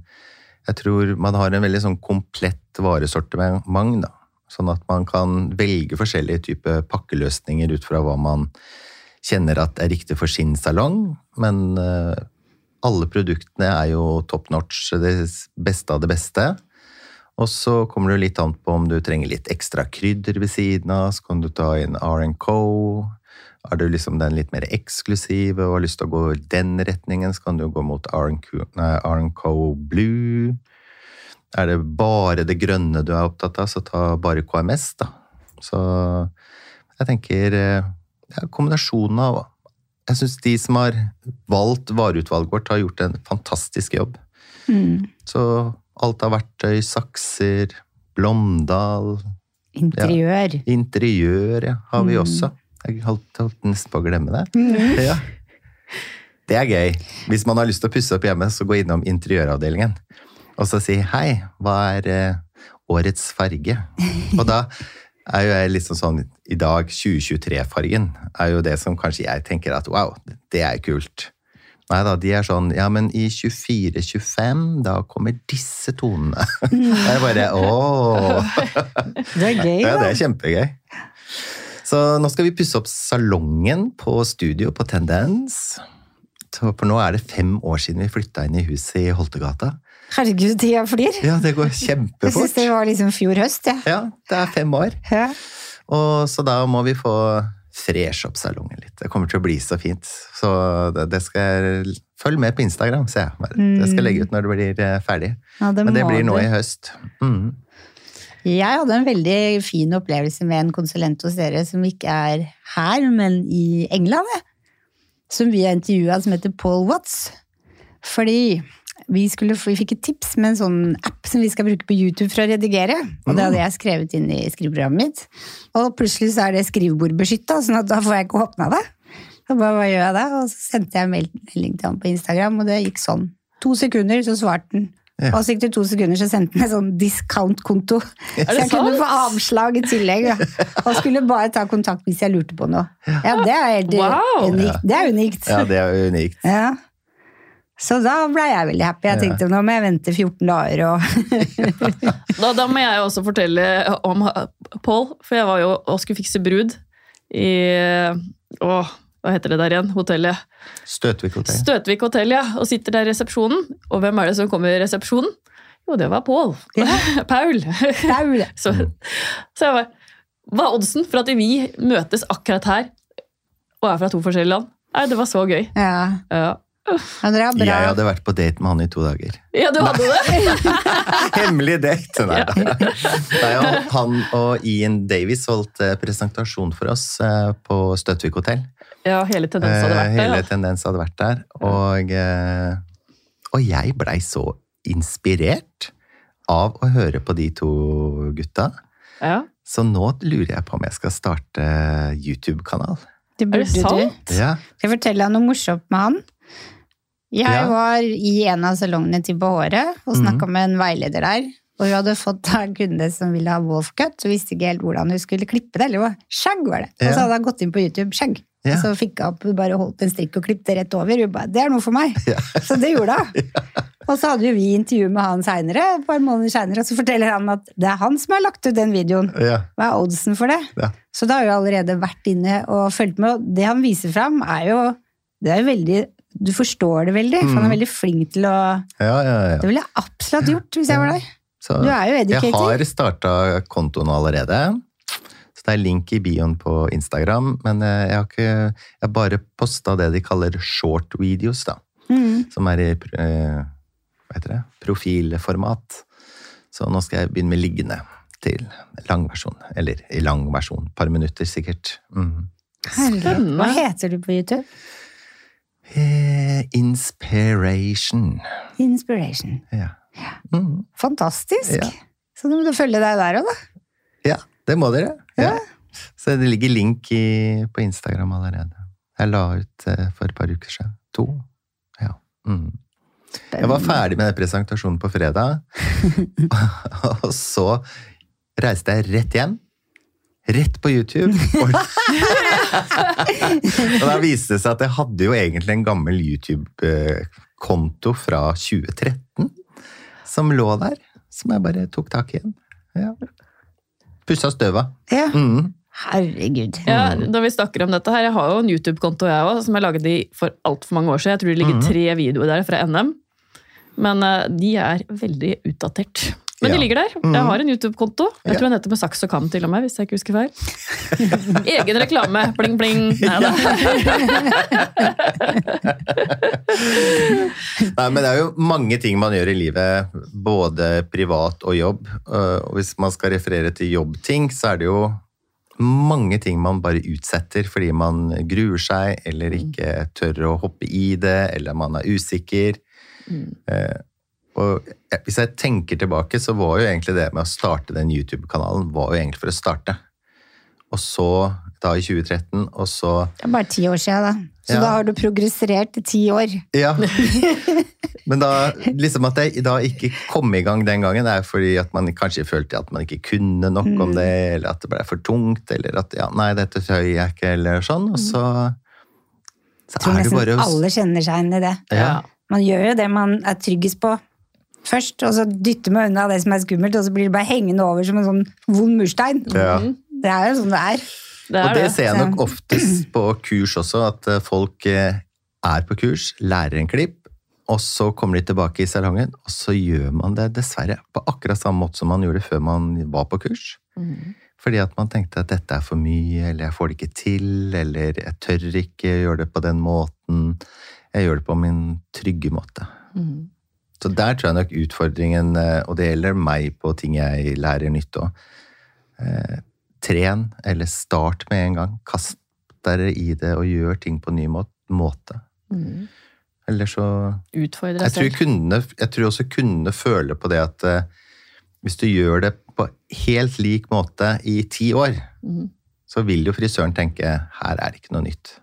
jeg tror man har en veldig sånn komplett varesortiment, da. Sånn at man kan velge forskjellige typer pakkeløsninger ut fra hva man kjenner at er riktig for sin salong. Men eh, alle produktene er jo top notch, det beste av det beste. Og så kommer det litt an på om du trenger litt ekstra krydder ved siden av. Så kan du ta inn R&Co. Er du liksom den litt mer eksklusive og har lyst til å gå i den retningen, så kan du gå mot Arnco Blue. Er det bare det grønne du er opptatt av, så ta bare KMS, da. Så jeg tenker ja, er kombinasjonen av Jeg syns de som har valgt vareutvalget vårt, har gjort en fantastisk jobb.
mm,
Så alt av verktøy, sakser, Blomdal,
interiør?
interiør ja, har vi
Mm.
også. Jeg holdt, holdt nesten på å glemme det. Ja. Det er gøy. Hvis man har lyst til å pusse opp hjemme, så gå innom interiøravdelingen. Og så si hei, hva er eh, årets farge? Og da er jo jeg liksom sånn I dag, 2023-fargen, er jo det som kanskje jeg tenker at wow, det er kult. Nei da, de er sånn Ja, men i 24-25, da kommer disse tonene. Det er bare ååå.
Det er gøy,
Ja, det er kjempegøy. Så nå skal vi pusse opp salongen på studio på Tendens. Så For nå er det fem år siden vi flytta inn i huset i Holtegata.
Herregud, tida flyr.
Ja, det går kjempefort.
Jeg syns det var liksom fjor høst, jeg.
Ja, det er fem år.
Ja.
Og så da må vi få freshe opp salongen litt. Det kommer til å bli så fint. Så det, det skal Følg med på Instagram, ser jeg. Det skal jeg legge ut når det blir eh, ferdig.
Ja, det
Men det blir nå i høst. Mm.
Jeg hadde en veldig fin opplevelse med en konsulent hos dere som ikke er her, men i England. jeg. Som vi har intervjua, som heter Paul Watts. Fordi vi, skulle, vi fikk et tips med en sånn app som vi skal bruke på YouTube for å redigere. Og det hadde jeg skrevet inn i skriveprogrammet mitt. Og plutselig så er det skrivebordbeskytta, sånn at da får jeg ikke åpna det. Så bare, hva gjør jeg da? Og så sendte jeg meld- melding til ham på Instagram, og det gikk sånn. To sekunder, så svarte han.
Ja.
Og så gikk det to sekunder, så sendte han en sånn discount-konto. Så jeg kunne få avslag i tillegg. Ja. Og skulle bare ta kontakt hvis jeg lurte på noe. Ja, det er helt
Wow!
unikt. Det er unikt.
Ja, det er unikt.
Ja. Så da ble jeg veldig happy. Jeg tenkte nå må jeg vente 14 dager og
Da, da må jeg også fortelle om Paul, for jeg var jo og skulle fikse brud i Åh, hva heter det der igjen? Hotellet.
Støtvik hotell.
Støtvik hotell, ja. Og sitter der i resepsjonen. Og hvem er det som kommer i resepsjonen? Jo, det var Paul. Paul.
Paul.
så, så jeg bare Hva er oddsen for at vi møtes akkurat her og er fra to forskjellige land? Nei, det var så gøy.
Ja.
Ja,
ja har bra.
Jeg hadde vært på date med han i to dager.
ja du hadde det?
Hemmelig date! Nei da. Nei, han og Ian Davies holdt eh, presentasjon for oss eh, på Støtvik hotell.
Ja, hele tendensen hadde
Eh,
vært
Hele
der. Hele
Tendens hadde vært der. Og, eh, og jeg blei så inspirert av å høre på de to gutta.
Ja.
Så nå lurer jeg på om jeg skal starte YouTube-kanal.
Det
Er
burde
det sant?
du.
Ja.
Skal jeg fortelle deg noe morsomt med han? Jeg
Ja.
var i en av salongene til Behåre og snakka
mm.
med en veileder der. Og hun hadde fått en kunde som ville ha wolfcut, så visste ikke helt hvordan hun skulle klippe det. Eller hva? Skjegg var det. Og så hadde hun gått inn på YouTube, skjegg.
Ja.
Og så fikk hun opp, bare holdt en strikk og klippet rett over. Hun bare, det er noe for meg.
Ja.
Så det gjorde hun. Og så hadde vi intervju med han seinere, et par måneder seinere, og så forteller han at det er han som har lagt ut den videoen.
Ja.
Hva er oddsen for det?
Ja.
Så da har hun allerede vært inne og fulgt med, og det han viser fram, er jo det er veldig Du forstår det veldig, for han er veldig flink til å
Ja, ja, ja.
Det ville jeg absolutt gjort hvis jeg var der.
Så
Du er jo
jeg har starta kontoen allerede. Så det er link i bioen på Instagram, men eh, jeg har ikke Jeg har bare posta det de kaller short videos, da.
Mm.
Som er i eh, hva heter det? profilformat. Så nå skal jeg begynne med liggende til langversjon. Eller i lang versjon. Et par minutter, sikkert. Mm.
Hva heter du på YouTube?
Eh, inspiration.
Inspiration.
Ja. Mm.
Fantastisk.
Ja.
Så du må følge deg der òg, da.
ja, det må dere. Ja. Så det ligger link i, på Instagram allerede. Jeg la ut eh, for et par uker siden. To. Ja. Mm. Jeg var ferdig med den presentasjonen på fredag, og så reiste jeg rett hjem. Rett på YouTube. Og, og da viste det seg at jeg hadde jo egentlig en gammel YouTube-konto fra 2013 som lå der, som jeg bare tok tak i igjen. Ja. Pussa støva.
Ja.
Mm.
Herregud.
Ja, når vi snakker om dette her, Jeg har jo en YouTube-konto jeg også, som jeg laget i for altfor mange år siden. Jeg tror det ligger
Mhm.
tre videoer der fra NM. Men eh, de er veldig utdatert. Men
Ja.
de ligger der. Jeg har en YouTube-konto. Jeg tror den heter med saks og kam til og med, hvis jeg ikke husker feil. Egen reklame. Bling, bling. Nei da.
Nei, men det er jo mange ting man gjør i livet, både privat og jobb. Øh, Og hvis man skal referere til jobbting, så er det jo mange ting man bare utsetter fordi man gruer seg, eller ikke tør å hoppe i det, eller man er usikker. Eh, Og hvis jeg tenker tilbake, så var jo egentlig det med å starte den YouTube-kanalen var jo egentlig for å starte. Og så, da i 2013, og så
Det er bare ti år siden, da. Så
Ja.
da har du progressert i ti år.
Ja. Men da, liksom at jeg da ikke kom i gang den gangen, er fordi at man kanskje følte at man ikke kunne nok om det, eller at det ble for tungt, eller at ja, nei, dette tøyer jeg ikke, eller sånn. Og så, så
Jeg tror nesten
bare
alle kjenner seg igjen i det.
ja.
Man gjør jo det man er tryggest på først, og så dytter meg unna det som er skummelt, og så blir det bare hengende over som en sånn vond murstein.
Ja.
Det er jo sånn det er.
Det
Og
er
det
det.
ser jeg nok oftest på kurs også, at eh, folk eh, er på kurs, lærer en klipp, og så kommer de tilbake i salongen, og så gjør man det dessverre på akkurat samme måte som man gjorde før man var på kurs. Fordi at man tenkte at dette er for mye, eller jeg får det ikke til, eller jeg tør ikke gjøre det på den måten. Jeg gjør det på min trygge måte.
Mhm.
Så der tror jeg nok utfordringen, eh, og det gjelder meg på ting jeg lærer nytt òg. Tren, eller start med en gang. Kast dere i det og gjør ting på en ny måte.
Mm.
Eller så
Utfordre
jeg tror,
selv.
kundene, jeg tror også kundene føler på det at eh, hvis du gjør det på helt lik måte i ti år,
mm.
så vil jo frisøren tenke her er det ikke noe nytt.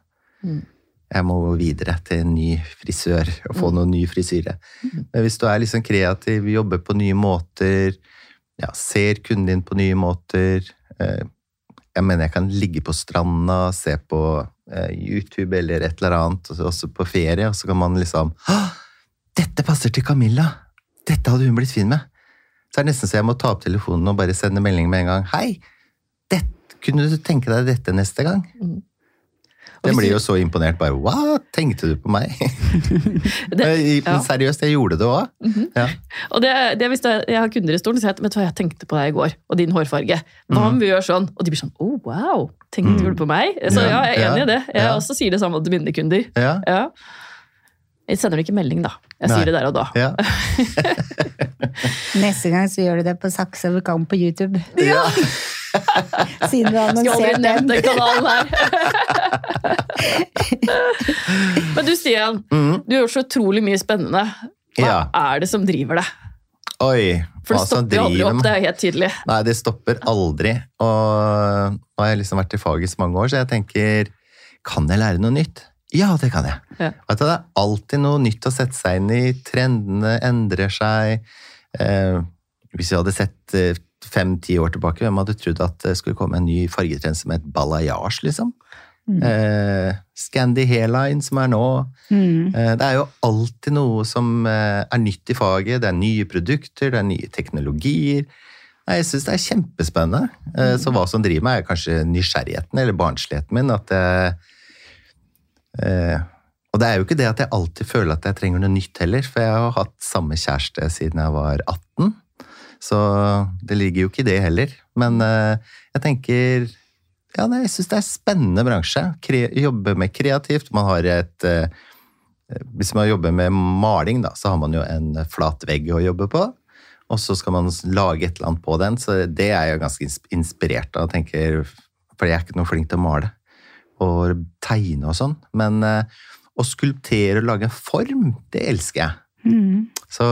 Mhm.
Jeg må videre til en ny frisør og få noen ny frisyre. Men hvis du er liksom kreativ, jobber på nye måter, ja, ser kunden din på nye måter eh, Jeg mener jeg kan ligge på stranda, se på eh, YouTube eller et eller annet, også på ferie, og så kan man liksom «Å, Dette passer til Camilla! Dette hadde hun blitt fin med! Så er det nesten så jeg må ta opp telefonen og bare sende melding med en gang. Hei! Det, kunne du tenke deg dette neste gang?
Mhm.
Den blir jo så imponert. bare, Hva? Tenkte du på meg?
Det-
Men seriøst, jeg gjorde det òg. ja.
Og det, det hvis jeg, jeg har kunder i stolen, så sier jeg vet du hva, jeg tenkte på deg i går, og din hårfarge. Hva om vi gjør sånn? Og de blir sånn oh, wow, tenkte
Mm.
du på meg? Så ja, jeg er enig i det. Jeg
ja.
også sier det samme til mine kunder.
Ja.
Ja. Jeg sender ikke melding, da. Jeg
Nei.
sier det der og da.
Ja.
Neste gang så gjør du det på Saksa Vulkan på YouTube.
ja.
Siden du har
Skulle aldri
annonsert
nevnt
den.
den kanalen her. Men du Stian,
Mm.
du gjør så utrolig mye spennende. Hva
Ja.
er det som driver deg?
Oi,
For det
hva som
stopper aldri opp, det er helt tydelig.
Nei, det stopper aldri. Og nå har jeg liksom vært i faget i så mange år, så jeg tenker Kan jeg lære noe nytt? Ja, det kan jeg.
Ja.
At det er alltid noe nytt å sette seg inn i. Trendene endrer seg. Eh, hvis vi hadde sett eh, fem-ti år tilbake, hvem hadde trodd at det skulle komme en ny fargetrend som het balayage, liksom? Eh, Scandi hairline, som er nå.
Mm.
Eh, det er jo alltid noe som eh, er nytt i faget. Det er nye produkter, det er nye teknologier. Nei, Jeg syns det er kjempespennende. Eh, Så hva som driver meg, er kanskje nysgjerrigheten eller barnsligheten min. At jeg, eh, og det er jo ikke det at jeg alltid føler at jeg trenger noe nytt heller, for jeg har hatt samme kjæreste siden jeg var 18. Så det ligger jo ikke i det heller. Men eh, jeg tenker ja, jeg syns det er en spennende bransje. Kre jobbe med kreativt. Man har et eh, Hvis man jobber med maling, da, så har man jo en flat vegg å jobbe på. Og så skal man lage et eller annet på den, så det er jeg ganske inspirert av. tenker, For jeg er ikke noe flink til å male og tegne og sånn. Men eh, å skulptere og lage en form, det elsker jeg.
Mm.
Så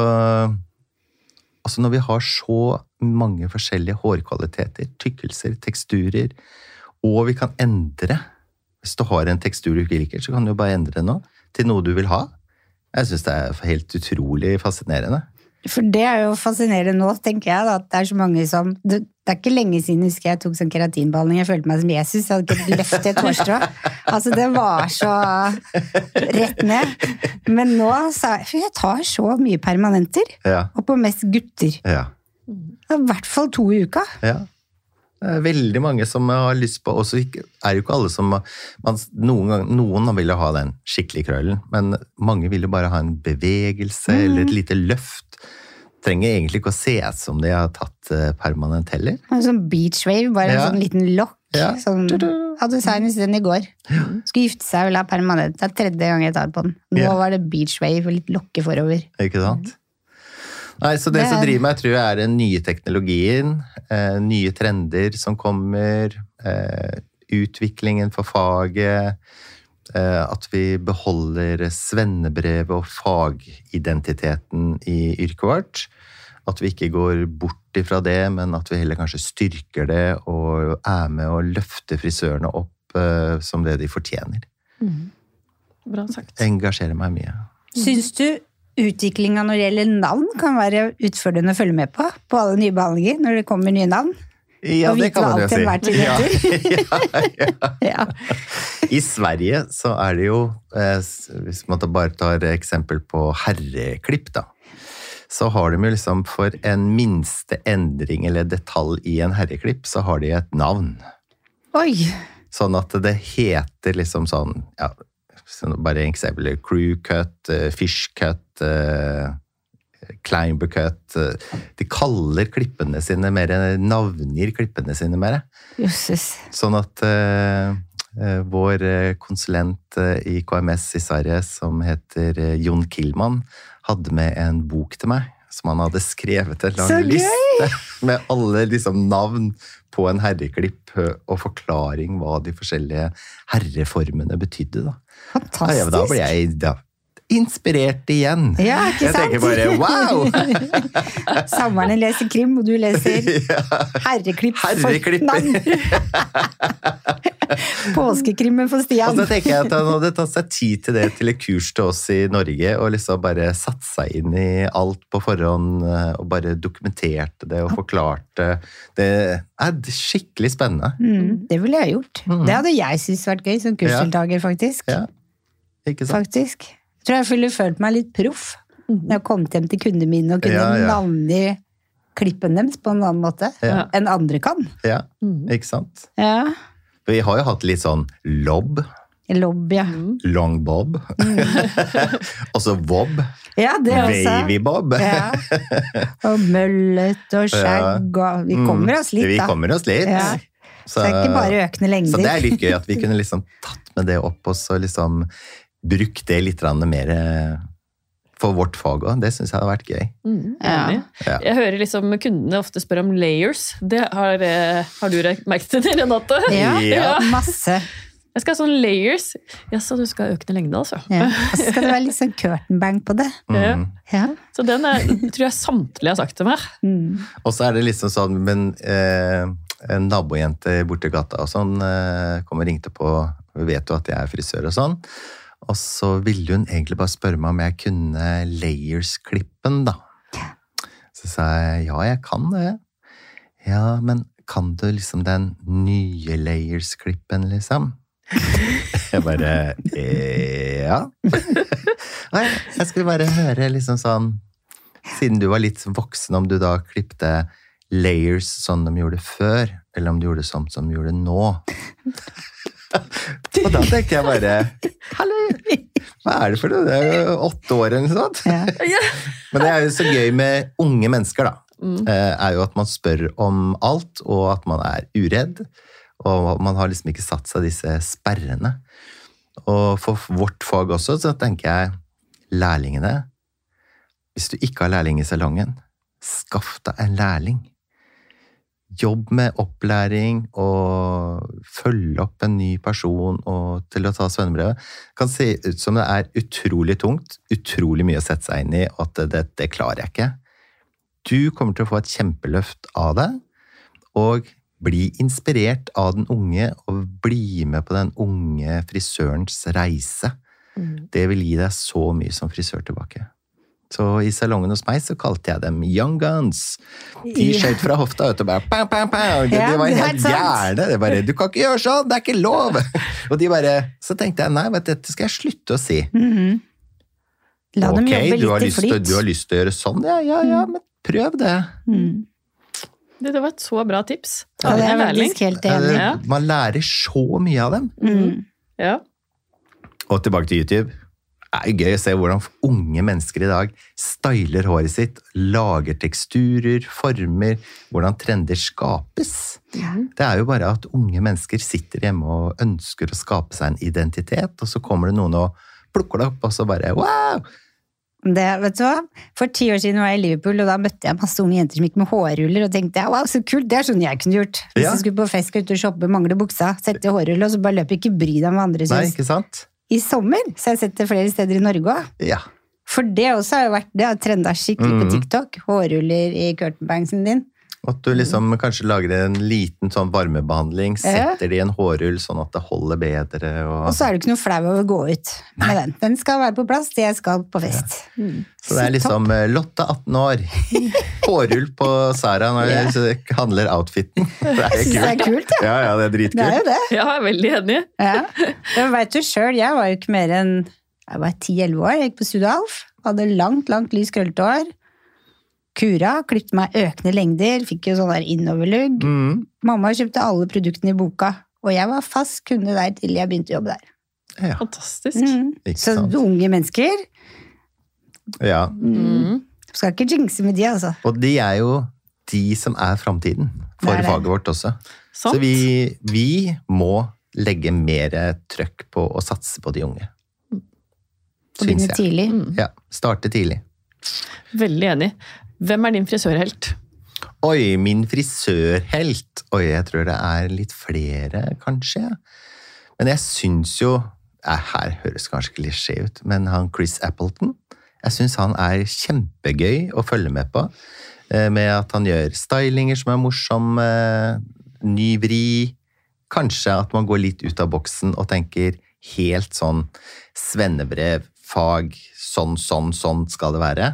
altså når vi har så mange forskjellige hårkvaliteter, tykkelser, teksturer, og vi kan endre Hvis du har en tekstur du ikke liker, så kan du jo bare endre den nå til noe du vil ha. Jeg syns det er helt utrolig fascinerende.
For det er jo fascinerende nå, tenker jeg, da, at det er så mange som Det, det er ikke lenge siden husker jeg tok sånn keratinbehandling. Jeg følte meg som Jesus. Jeg hadde ikke løftet løft et hårstrå. Altså, det var så rett ned. Men nå sa jeg For jeg tar så mye permanenter.
Ja,
Og på mest gutter.
ja,
I hvert fall to i uka.
ja. Veldig mange som har lyst på Og så er jo ikke alle som man, noen, gang, noen vil jo ha den skikkelig krøllen, men mange vil jo bare ha en bevegelse eller et lite løft. Trenger egentlig ikke å se ut som de har tatt eh, permanent heller.
En sånn beachwave, bare en sånn liten lokk.
Ja.
Sånn, hadde senest den i går. Skulle gifte seg og ville ha permanent. Det er tredje gang jeg tar på den. Nå
Ja.
var det beach wave og litt lokke forover.
Ikke sant? Nei, så det,
Det
som
er-
driver meg, tror jeg er den nye teknologien, eh, nye trender som kommer, eh, utviklingen for faget, eh, at vi beholder svennebrevet og fagidentiteten i yrket vårt. At vi ikke går bort ifra det, men at vi heller kanskje styrker det og er med og løfter frisørene opp eh, som det de fortjener.
Bra sagt.
Engasjerer meg mye.
Syns du utviklinga når det gjelder navn, kan være utfordrende å følge med på? På alle nye behandlinger, når det kommer nye navn?
Ja,
Og
det
vite
kan
hva
man jo
alt
si.
enhver tid
Ja, ja.
Ja.
I Sverige så er det jo, eh, hvis man bare tar eksempel på herreklipp, da, så har de jo liksom for en minste endring eller detalj i en herreklipp, så har de et navn.
Oi!
Sånn at det heter liksom sånn, ja, bare en eksempel, crew cut, eh, fish cut, eh, climber cut. eh, De kaller klippene sine mer, navngir klippene sine mer.
Jesus.
Sånn at eh, eh, vår eh, konsulent eh, i KMS i Sverige, som heter eh, Jon Killman, hadde med en bok til meg. Som han hadde skrevet en lang liste med alle liksom, navn på en herreklipp og forklaring hva de forskjellige herreformene betydde. Da,
Fantastisk.
ja, da ble jeg da, inspirert igjen.
Ja, ikke
jeg tenker bare wow!
Samerne leser krim, og du leser herreklipp
Herreklipp.
Påskekrimmen for Stian.
Og så tenker jeg at han hadde tatt seg tid til det til et kurs til oss i Norge, og liksom bare satt seg inn i alt på forhånd, eh, og bare dokumenterte det og forklarte. Det er skikkelig spennende.
Mm, det ville jeg gjort. Det hadde jeg syntes vært gøy som kursdeltaker, faktisk.
Ja, ikke sant?
faktisk. Jeg tror jeg skulle følt meg litt proff når jeg kom hjem til kundene mine og kunne
Ja, ja.
navngi klippen deres på en annen måte
Ja.
enn andre kan.
Ja, ikke sant?
Ja.
Vi har jo hatt litt sånn lobb,
Lobb, ja.
long bob, og så wob.
Ja, det også.
wavy bob.
Ja. Og møllet og skjegg og Vi kommer oss litt,
da. Vi kommer oss litt.
Ja. Så det er ikke bare økende lengder.
Så det er litt gøy at vi kunne liksom tatt med det opp og så liksom brukt det litt mer eh, for vårt fag òg. Det syns jeg hadde vært gøy.
Mm,
Ja.
Ja.
Jeg hører liksom kundene ofte spørre om layers. Det har, eh, har du merket til det, Renate?
Ja,
Ja.
masse.
Jeg skal ha sånn layers. Jaså, du skal ha økende lengde, altså?
Ja. Og så skal det være litt sånn curtain bang på det.
Mm.
Ja.
Så den er, tror jeg samtlige har sagt til meg.
Mm.
Og så er det liksom sånn Men eh, en nabojente borti gata og sånn eh, kom og ringte på vet jo at jeg er frisør og sånn. Og så ville hun egentlig bare spørre meg om jeg kunne layers-klippen, da. Så sa jeg ja, jeg kan det. Ja, men kan du liksom den nye layers-klippen, liksom? Jeg bare eh, Ja. Nei, jeg skulle bare høre liksom sånn Siden du var litt voksen, om du da klipte layers sånn de gjorde før, eller om du gjorde sånn som de gjorde nå. Og da tenkte jeg bare Hallo! Hva er det for noe? Det er jo åtte år eller noe sånt.
Ja.
Men det er jo så gøy med unge mennesker, da.
Mm.
eh, Er jo at man spør om alt, og at man er uredd. Og man har liksom ikke satt seg disse sperrene. Og for vårt fag også, så tenker jeg lærlingene Hvis du ikke har lærling i salongen, skaff deg en lærling. Jobb med opplæring og følge opp en ny person og til å ta svennebrevet. Kan se ut som det er utrolig tungt, utrolig mye å sette seg inn i, og at det, det, det klarer jeg ikke. Du kommer til å få et kjempeløft av det, og bli inspirert av den unge, og bli med på den unge frisørens reise.
Mm.
Det vil gi deg så mye som frisør tilbake. Så i salongen hos meg så kalte jeg dem Young Guns. De skjøt fra hofta ut og bare pam, pam, pam. De, de var helt gærne. Det bare 'Du kan ikke gjøre sånn! Det er ikke lov!' Og de bare Så tenkte jeg nei, vet du, dette skal jeg slutte å si.
Mhm. La dem
ok,
jobbe
du har,
litt i
til,
flyt.
du har lyst til å gjøre sånn? Ja, ja, ja, men prøv det.
Mm.
Det, det var et så bra tips.
Ja, det er
En
faktisk helt enig
Ja.
Man lærer så mye av dem.
Mm.
Ja.
Og tilbake til YouTube. Det er gøy å se hvordan unge mennesker i dag styler håret sitt, lager teksturer, former, hvordan trender skapes. Det er jo bare at unge mennesker sitter hjemme og ønsker å skape seg en identitet, og så kommer det noen og plukker det opp, og så bare wow!
Det, vet du hva? For ti år siden var jeg i Liverpool, og da møtte jeg masse unge jenter som gikk med hårruller, og tenkte wow, så kult, det er sånn jeg kunne gjort. Hvis
Ja.
jeg skulle på fest, skal ut og shoppe, mangler buksa, sette hårrull, og så bare løper ikke bry deg om hva andre
Nei, ikke sant?
I sommer så har jeg sett det flere steder i Norge òg.
Ja.
For det også har jo vært det har trenda skikkelig på
Mhm.
TikTok. Hårruller i curtainbanksen din.
At du liksom kanskje lager en liten sånn varmebehandling, setter det i en hårrull sånn at det holder bedre. Og...
Og så er du ikke noe flau over å gå ut med den. Den skal være på plass jeg skal på fest. Mm.
Så det er liksom eh, Lotte, 18 år. Hårrull på Sara når
Ja.
det handler outfiten. Det er
Jeg synes det er
kult.
kult, ja.
Ja, ja, det er
Det er
dritkult.
jo det.
ja, jeg er veldig enig.
Ja. Men vet du sjøl, jeg var jo ikke mer enn jeg var 10-11 år. Jeg gikk på Studio Alf. Hadde langt, langt lys krøllete hår. Kura, klippet meg økende lengder, fikk jo sånn der innoverlugg.
Mm.
Mamma kjøpte alle produktene i boka, og jeg var fast kunde der til jeg begynte å jobbe der.
Ja,
Fantastisk.
Mm.
ikke
Så unge mennesker
Ja.
Mm.
skal ikke jinxe med de, altså.
Og de er jo de som er framtiden for
Det er det.
faget vårt også.
Sant.
Så vi, vi må legge mer trøkk på å satse på de unge.
Begynne
Syns jeg.
tidlig.
Mm.
Ja, starte tidlig.
Veldig enig. Hvem er din frisørhelt?
Oi, min frisørhelt. Oi, jeg tror det er litt flere, kanskje. Men jeg syns jo eh, Her høres kanskje klisjé ut, men han Chris Appleton Jeg syns han er kjempegøy å følge med på. eh, Med at han gjør stylinger som er morsomme, ny vri. Kanskje at man går litt ut av boksen og tenker helt sånn svennebrev, fag, sånn, sånn, sånn skal det være.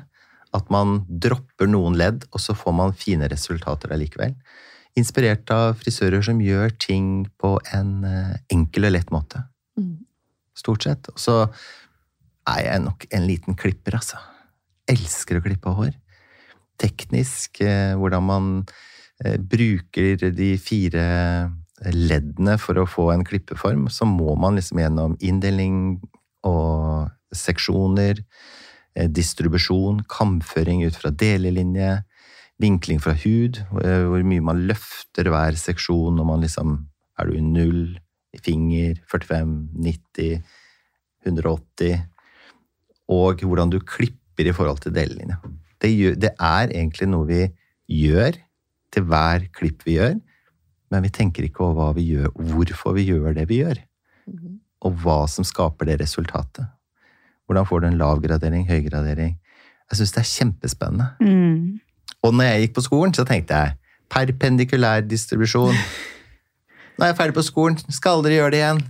At man dropper noen ledd, og så får man fine resultater allikevel. Inspirert av frisører som gjør ting på en eh, enkel og lett måte.
Mm.
Stort sett. Og så er jeg nok en liten klipper, altså. Elsker å klippe hår. Teknisk, eh, hvordan man eh, bruker de fire leddene for å få en klippeform, så må man liksom gjennom inndeling og seksjoner, distribusjon, kamføring ut fra delelinje, vinkling fra hud, eh, hvor mye man løfter hver seksjon når man liksom Er du i null, i finger, 45, 90, 180 Og hvordan du klipper i forhold til delelinje. Det, det er egentlig noe vi gjør til hver klipp vi gjør, men vi tenker ikke over hva vi gjør, hvorfor vi gjør det vi gjør, og hva som skaper det resultatet. Hvordan får du en lav gradering, høy gradering? Jeg syns det er kjempespennende.
Mm.
Og når jeg gikk på skolen, så tenkte jeg perpendikulær distribusjon. Nå er jeg ferdig på skolen, skal aldri gjøre det igjen.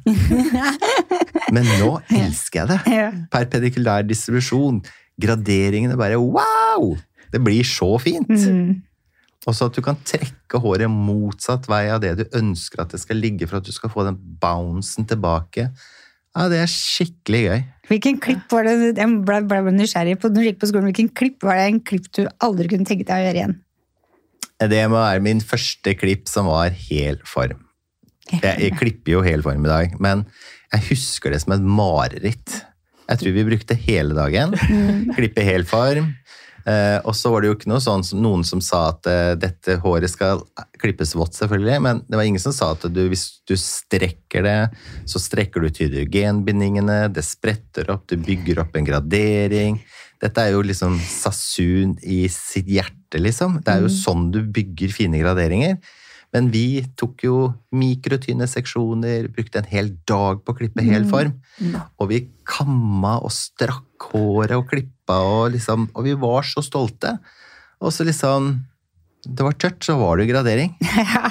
Men nå elsker jeg det. Perpendikulær distribusjon. Graderingene bare wow! Det blir så fint.
Mm.
Også at du kan trekke håret motsatt vei av det du ønsker at det skal ligge, for at du skal få den bouncen tilbake. Ja, det er skikkelig gøy.
Hvilken klipp var det Jeg ble, ble nysgjerrig på når du gikk på skolen. Hvilken klipp var det en klipp du aldri kunne tenke deg å gjøre igjen?
Det må være min første klipp som var hel form. Jeg, jeg klipper jo hel form i dag, men jeg husker det som et mareritt. Jeg tror vi brukte hele dagen. Klippe hel form. Eh, og så var det jo ikke noe sånn som noen som sa at eh, dette håret skal klippes vått, selvfølgelig, men det var ingen som sa at du, hvis du strekker det, så strekker du til hydrogenbindingene, det spretter opp, du bygger opp en gradering. Dette er jo liksom Sasun i sitt hjerte, liksom. Det er jo sånn du bygger fine graderinger. Men vi tok jo mikrotynne seksjoner, brukte en hel dag på å klippe hel form. Og vi kamma og strakk håret og klippa, og, liksom, og vi var så stolte. Og så liksom Det var tørt, så var det jo gradering.
Ja.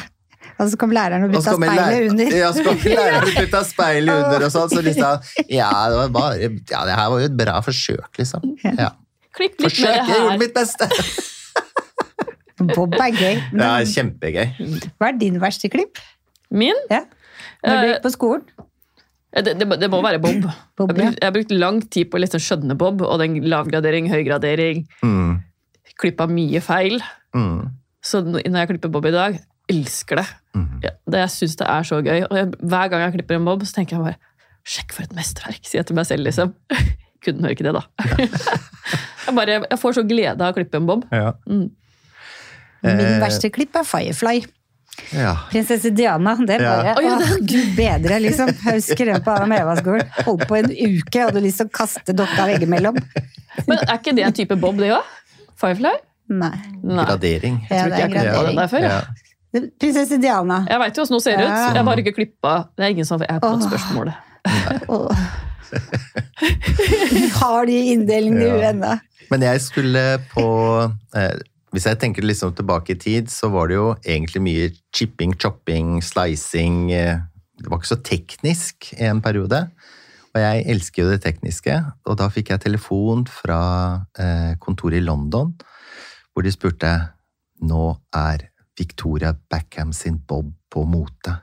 Og så kom læreren og bytta speilet
lærer-
under.
Ja, så kom læreren og bytta speilet under og sånn. Så liksom Ja, det var bare Ja, det her var jo et bra forsøk, liksom. Ja.
Klipp litt
Forsøk!
mer
Jeg gjorde
her.
mitt beste!
Bob er gøy. Men
Det er kjempegøy.
Hva er din verste klipp?
Min?
Ja. Når du
Eh,
gikk på skolen?
Det, det, det må være Bob.
Bob,
jeg, har brukt, jeg har brukt lang tid på å liksom skjønne Bob, og den lavgradering, høygradering.
Mm.
Klippa mye feil.
Mm.
Så når jeg klipper Bob i dag, elsker det.
Mm.
Ja, det jeg syns det er så gøy. Og jeg, hver gang jeg klipper en Bob, så tenker jeg bare Sjekk for et mesterverk, sier jeg til meg selv, liksom. Kunne jo ikke det, da. jeg, bare, jeg får så glede av å klippe en Bob.
Ja.
Min
Eh,
verste klipp er Firefly.
Ja.
Prinsesse Diana. Det
Ja.
bare
Å, ja,
Åh, Gud bedre, liksom. Jeg husker det på Adam Eva-skolen. Holdt på en uke, jeg hadde lyst til å kaste dokka veggimellom.
Men er ikke det en type Bob, det òg? Firefly?
Nei.
Nei.
Gradering.
Ja,
tror
det
ikke jeg den
gradering.
der før.
Ja.
jeg.
Prinsesse Diana.
Jeg veit jo åssen hun ser ut. Jeg har bare ikke klippa Det er ingen som Jeg har fått
Åh.
spørsmålet.
Åh. Har de inndelingene i
Ja.
huet ennå?
Men jeg skulle på eh, Hvis jeg tenker liksom tilbake i tid, så var det jo egentlig mye chipping, chopping, slicing eh, Det var ikke så teknisk i en periode. Og jeg elsker jo det tekniske. Og da fikk jeg telefon fra eh, kontoret i London, hvor de spurte Nå er Victoria Backham sin bob på mote.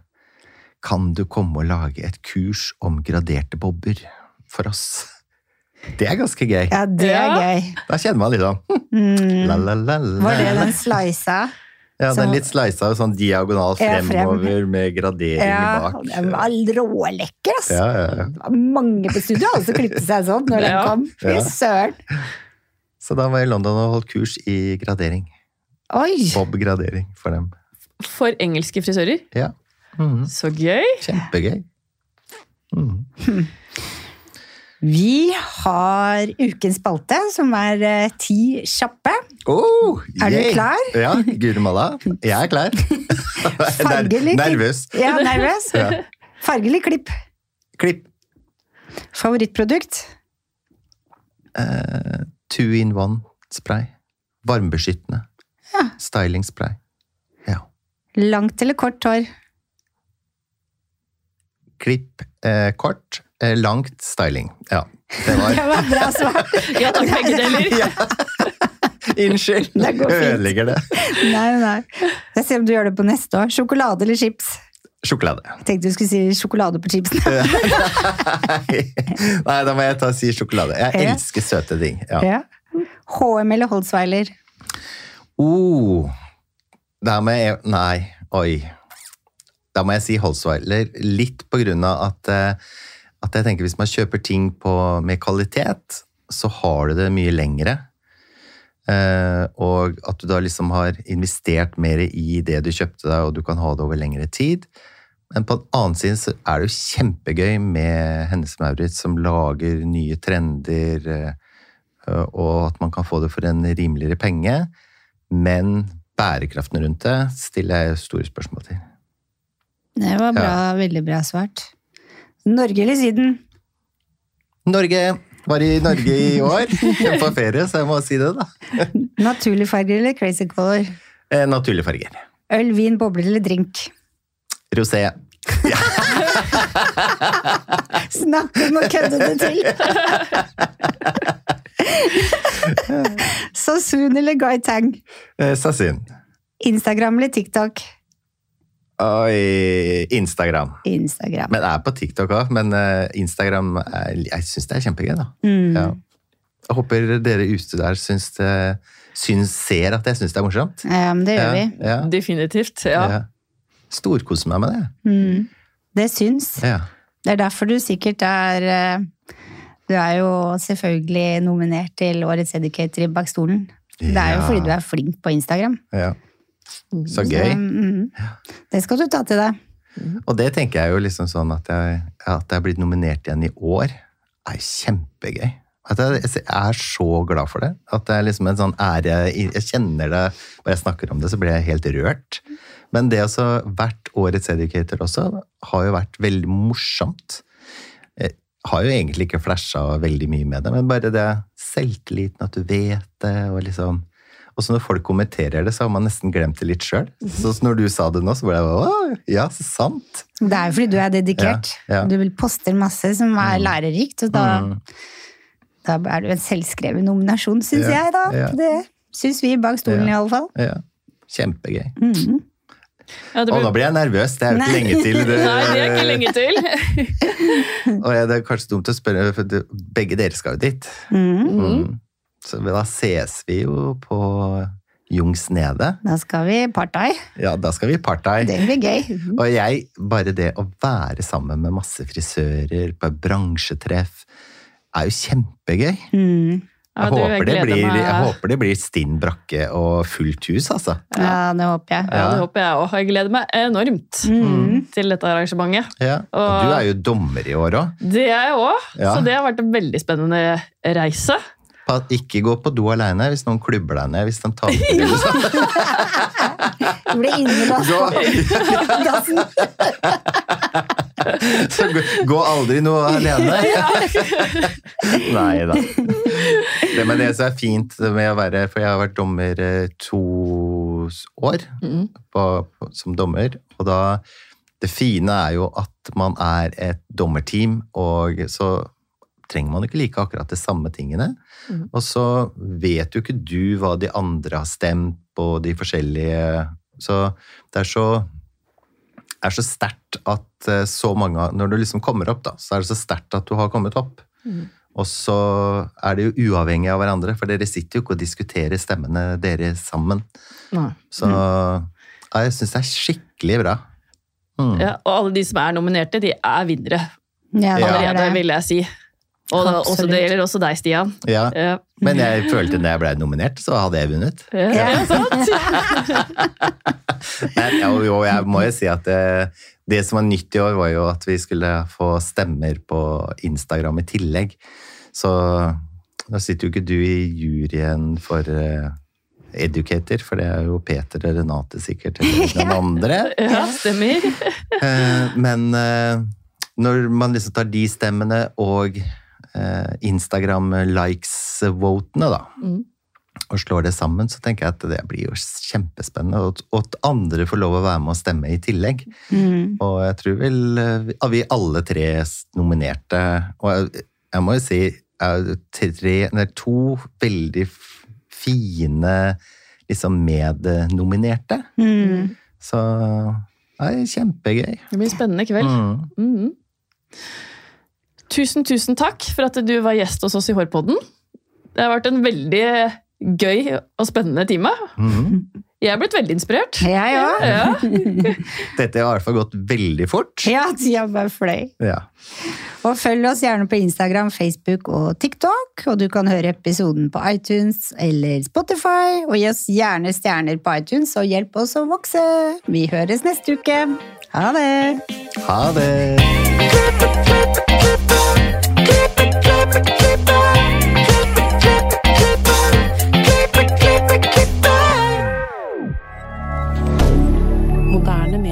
Kan du komme og lage et kurs om graderte bobber for oss? Det er ganske gøy.
Ja, det er
Ja.
gøy.
Da kjenner man litt sånn
Mm.
la, la, la, la.
Var det den slisa?
Ja, den litt sleisa og sånn diagonal
frem.
fremover med gradering
Ja,
bak.
den var rålekker, altså!
Ja, ja, ja.
Det var mange på studio alle som klippet seg sånn når den kom. Fy søren.
Så da var jeg i London og holdt kurs i gradering.
Oi!
Bob-gradering for dem.
For engelske frisører.
Ja. Mhm.
Så gøy.
Kjempegøy. Mhm.
Vi har ukens spalte, som er eh, ti kjappe.
Oh,
Er du
yay!
klar?
Ja, Guri malla. Jeg er klar.
Fargelig.
Nervøs.
Ja, nervøs?
Ja.
Fargelig klipp.
Klipp.
Favorittprodukt?
Uh, two in one-spray. Varmebeskyttende.
Ja.
Styling-spray. Ja.
Langt eller kort hår?
Klipp eh, kort, langt styling. Ja, det var
Det var bra svar.
Ja takk, begge deler.
ja. Unnskyld.
Det går fint.
Ødelegger det.
Nei, nei. Jeg ser om du gjør det på neste år. Sjokolade eller chips?
Sjokolade.
Jeg tenkte du skulle si sjokolade på chipsen.
Nei, da må jeg ta si sjokolade. Jeg
Ja.
elsker søte ting. Ja.
Ja. HM eller Holtzweiler?
Oh, da må jeg Nei, oi. Da må jeg si Holzweiler. Litt på grunn av at, eh, at jeg tenker hvis man kjøper ting på, med kvalitet, så har du det mye lengre. Eh, og at du da liksom har investert mer i det du kjøpte deg, og du kan ha det over lengre tid. Men på den annen side så er det jo kjempegøy med Hennes Maurits som lager nye trender, eh, og at man kan få det for en rimeligere penge. Men bærekraften rundt det stiller jeg store spørsmål til.
Det var bra, veldig bra svart. Norge eller Syden?
Norge var i Norge i år på ferie, så jeg må si det, da.
Naturlige farger eller crazy color?
Eh, Naturlige farger.
Øl, vin, bobler eller drink?
Rosé.
Snakk om å kødde det til! Sasun eller Guy Tang?
Eh, Sasun.
Instagram eller TikTok?
Oi, Instagram.
Instagram.
Men jeg er på TikTok òg, men eh, Instagram er, Jeg syns det er kjempegøy, da.
Mm.
Ja. Jeg håper dere ute der syns det syns, ser at jeg syns det er morsomt.
Ja, men det gjør vi.
Ja,
Definitivt. Ja.
ja. Storkoser meg med det.
Mm. Det syns.
Ja.
Det er derfor du sikkert er eh, Du er jo selvfølgelig nominert til Årets Educator i Bakstolen. Det er jo
Ja.
fordi du er flink på Instagram.
ja. Så
Så,
gøy.
mm, det skal du ta til deg.
Og det tenker jeg jo liksom sånn at jeg, at jeg er blitt nominert igjen i år, er kjempegøy. At jeg, jeg er så glad for det. At det er liksom en sånn ære Jeg kjenner det Bare jeg snakker om det, så blir jeg helt rørt. Men det også vært årets educator også, har jo vært veldig morsomt. Jeg har jo egentlig ikke flasha veldig mye med det, men bare det selvtilliten, at du vet det, og liksom og så når folk kommenterer det, så har man nesten glemt det litt sjøl. Så når du sa det nå, så ble jeg bare ja, så sant!
Det er jo fordi du er dedikert.
Ja, ja.
Du vil poster masse som er lærerikt, og da,
Mm.
da er du en selvskreven nominasjon, syns
Ja,
jeg, da.
ja.
Det syns vi bak stolen,
Ja.
i alle fall.
Ja, Kjempegøy.
Mm.
Ja, blir...
Og nå blir jeg nervøs. Det er jo ikke lenge til. Det,
Nei, det er ikke lenge til.
Og ja, det er kanskje dumt å spørre, for begge dere skal jo dit.
Mm.
Mm. Så da ses vi jo på Jungs Nede.
Da skal vi partai.
Ja, da skal vi partai.
Det blir gøy.
Og jeg, bare det å være sammen med masse frisører på et bransjetreff, er jo kjempegøy.
Mm.
Ja,
Jeg,
du,
håper, det blir, jeg håper det blir stinn brakke og fullt hus, altså.
Ja, det håper jeg.
Ja, det håper jeg òg. Jeg gleder meg enormt
Mm.
til dette arrangementet.
Ja. Og
Og-
du er jo dommer i år òg.
Det er jeg òg,
Ja.
så det har vært en veldig spennende reise.
Ikke gå på do aleine hvis noen klubber deg ned. Hvis de tar på deg.
Du blir
Gå,
dassen.
så gå, gå aldri noe alene. Nei da. Det, men det som er fint med å være For jeg har vært dommer eh, to år
Mm.
på, på, som dommer. Og da Det fine er jo at man er et dommerteam, og så trenger man ikke like akkurat de samme tingene.
Mm.
Og så vet jo ikke du hva de andre har stemt på de forskjellige Så det er så er så sterkt at eh, så mange Når du liksom kommer opp, da, så er det så sterkt at du har kommet opp.
Mm.
Og så er det jo uavhengig av hverandre, for dere sitter jo ikke og diskuterer stemmene dere sammen.
Nei.
Så ja, jeg syns det er skikkelig bra. Mm.
Ja, og alle de som er nominerte, de er vinnere
Ja, er
allerede,
det.
vil jeg si. Og også, det gjelder også deg, Stian.
Ja.
Ja.
Men jeg følte når jeg ble nominert, så hadde jeg vunnet.
Ja,
Ja.
sant?
Men jo, jeg må jo si at det, det som var nytt i år, var jo at vi skulle få stemmer på Instagram i tillegg. Så da sitter jo ikke du i juryen for uh, Educator, for det er jo Peter og Renate sikkert, eller noen andre.
ja, stemmer.
uh, Men uh, når man liksom tar de stemmene og eh, Instagram-likes-votene, da,
Mm.
og slår det sammen, så tenker jeg at det blir jo kjempespennende. Og, og at andre får lov å være med og stemme i tillegg.
Mm.
Og jeg tror vel eh, vi alle tre nominerte Og jeg, jeg må jo si eh, tre, nei, to veldig fine liksom mednominerte.
Mm.
Så det er kjempegøy.
Det blir en spennende kveld.
Mm.
Tusen, tusen takk for at du var gjest hos oss i Hårpodden. Det har vært en veldig gøy og spennende time.
Mhm.
Jeg er blitt veldig inspirert.
Jeg òg.
Ja.
Dette har i hvert fall gått veldig fort.
Ja, tida bare fløy.
Ja.
Og følg oss gjerne på Instagram, Facebook og TikTok. Og du kan høre episoden på iTunes eller Spotify. Og gi oss gjerne stjerner på iTunes, og hjelp oss å vokse. Vi høres neste uke. Ha det!
Ha det!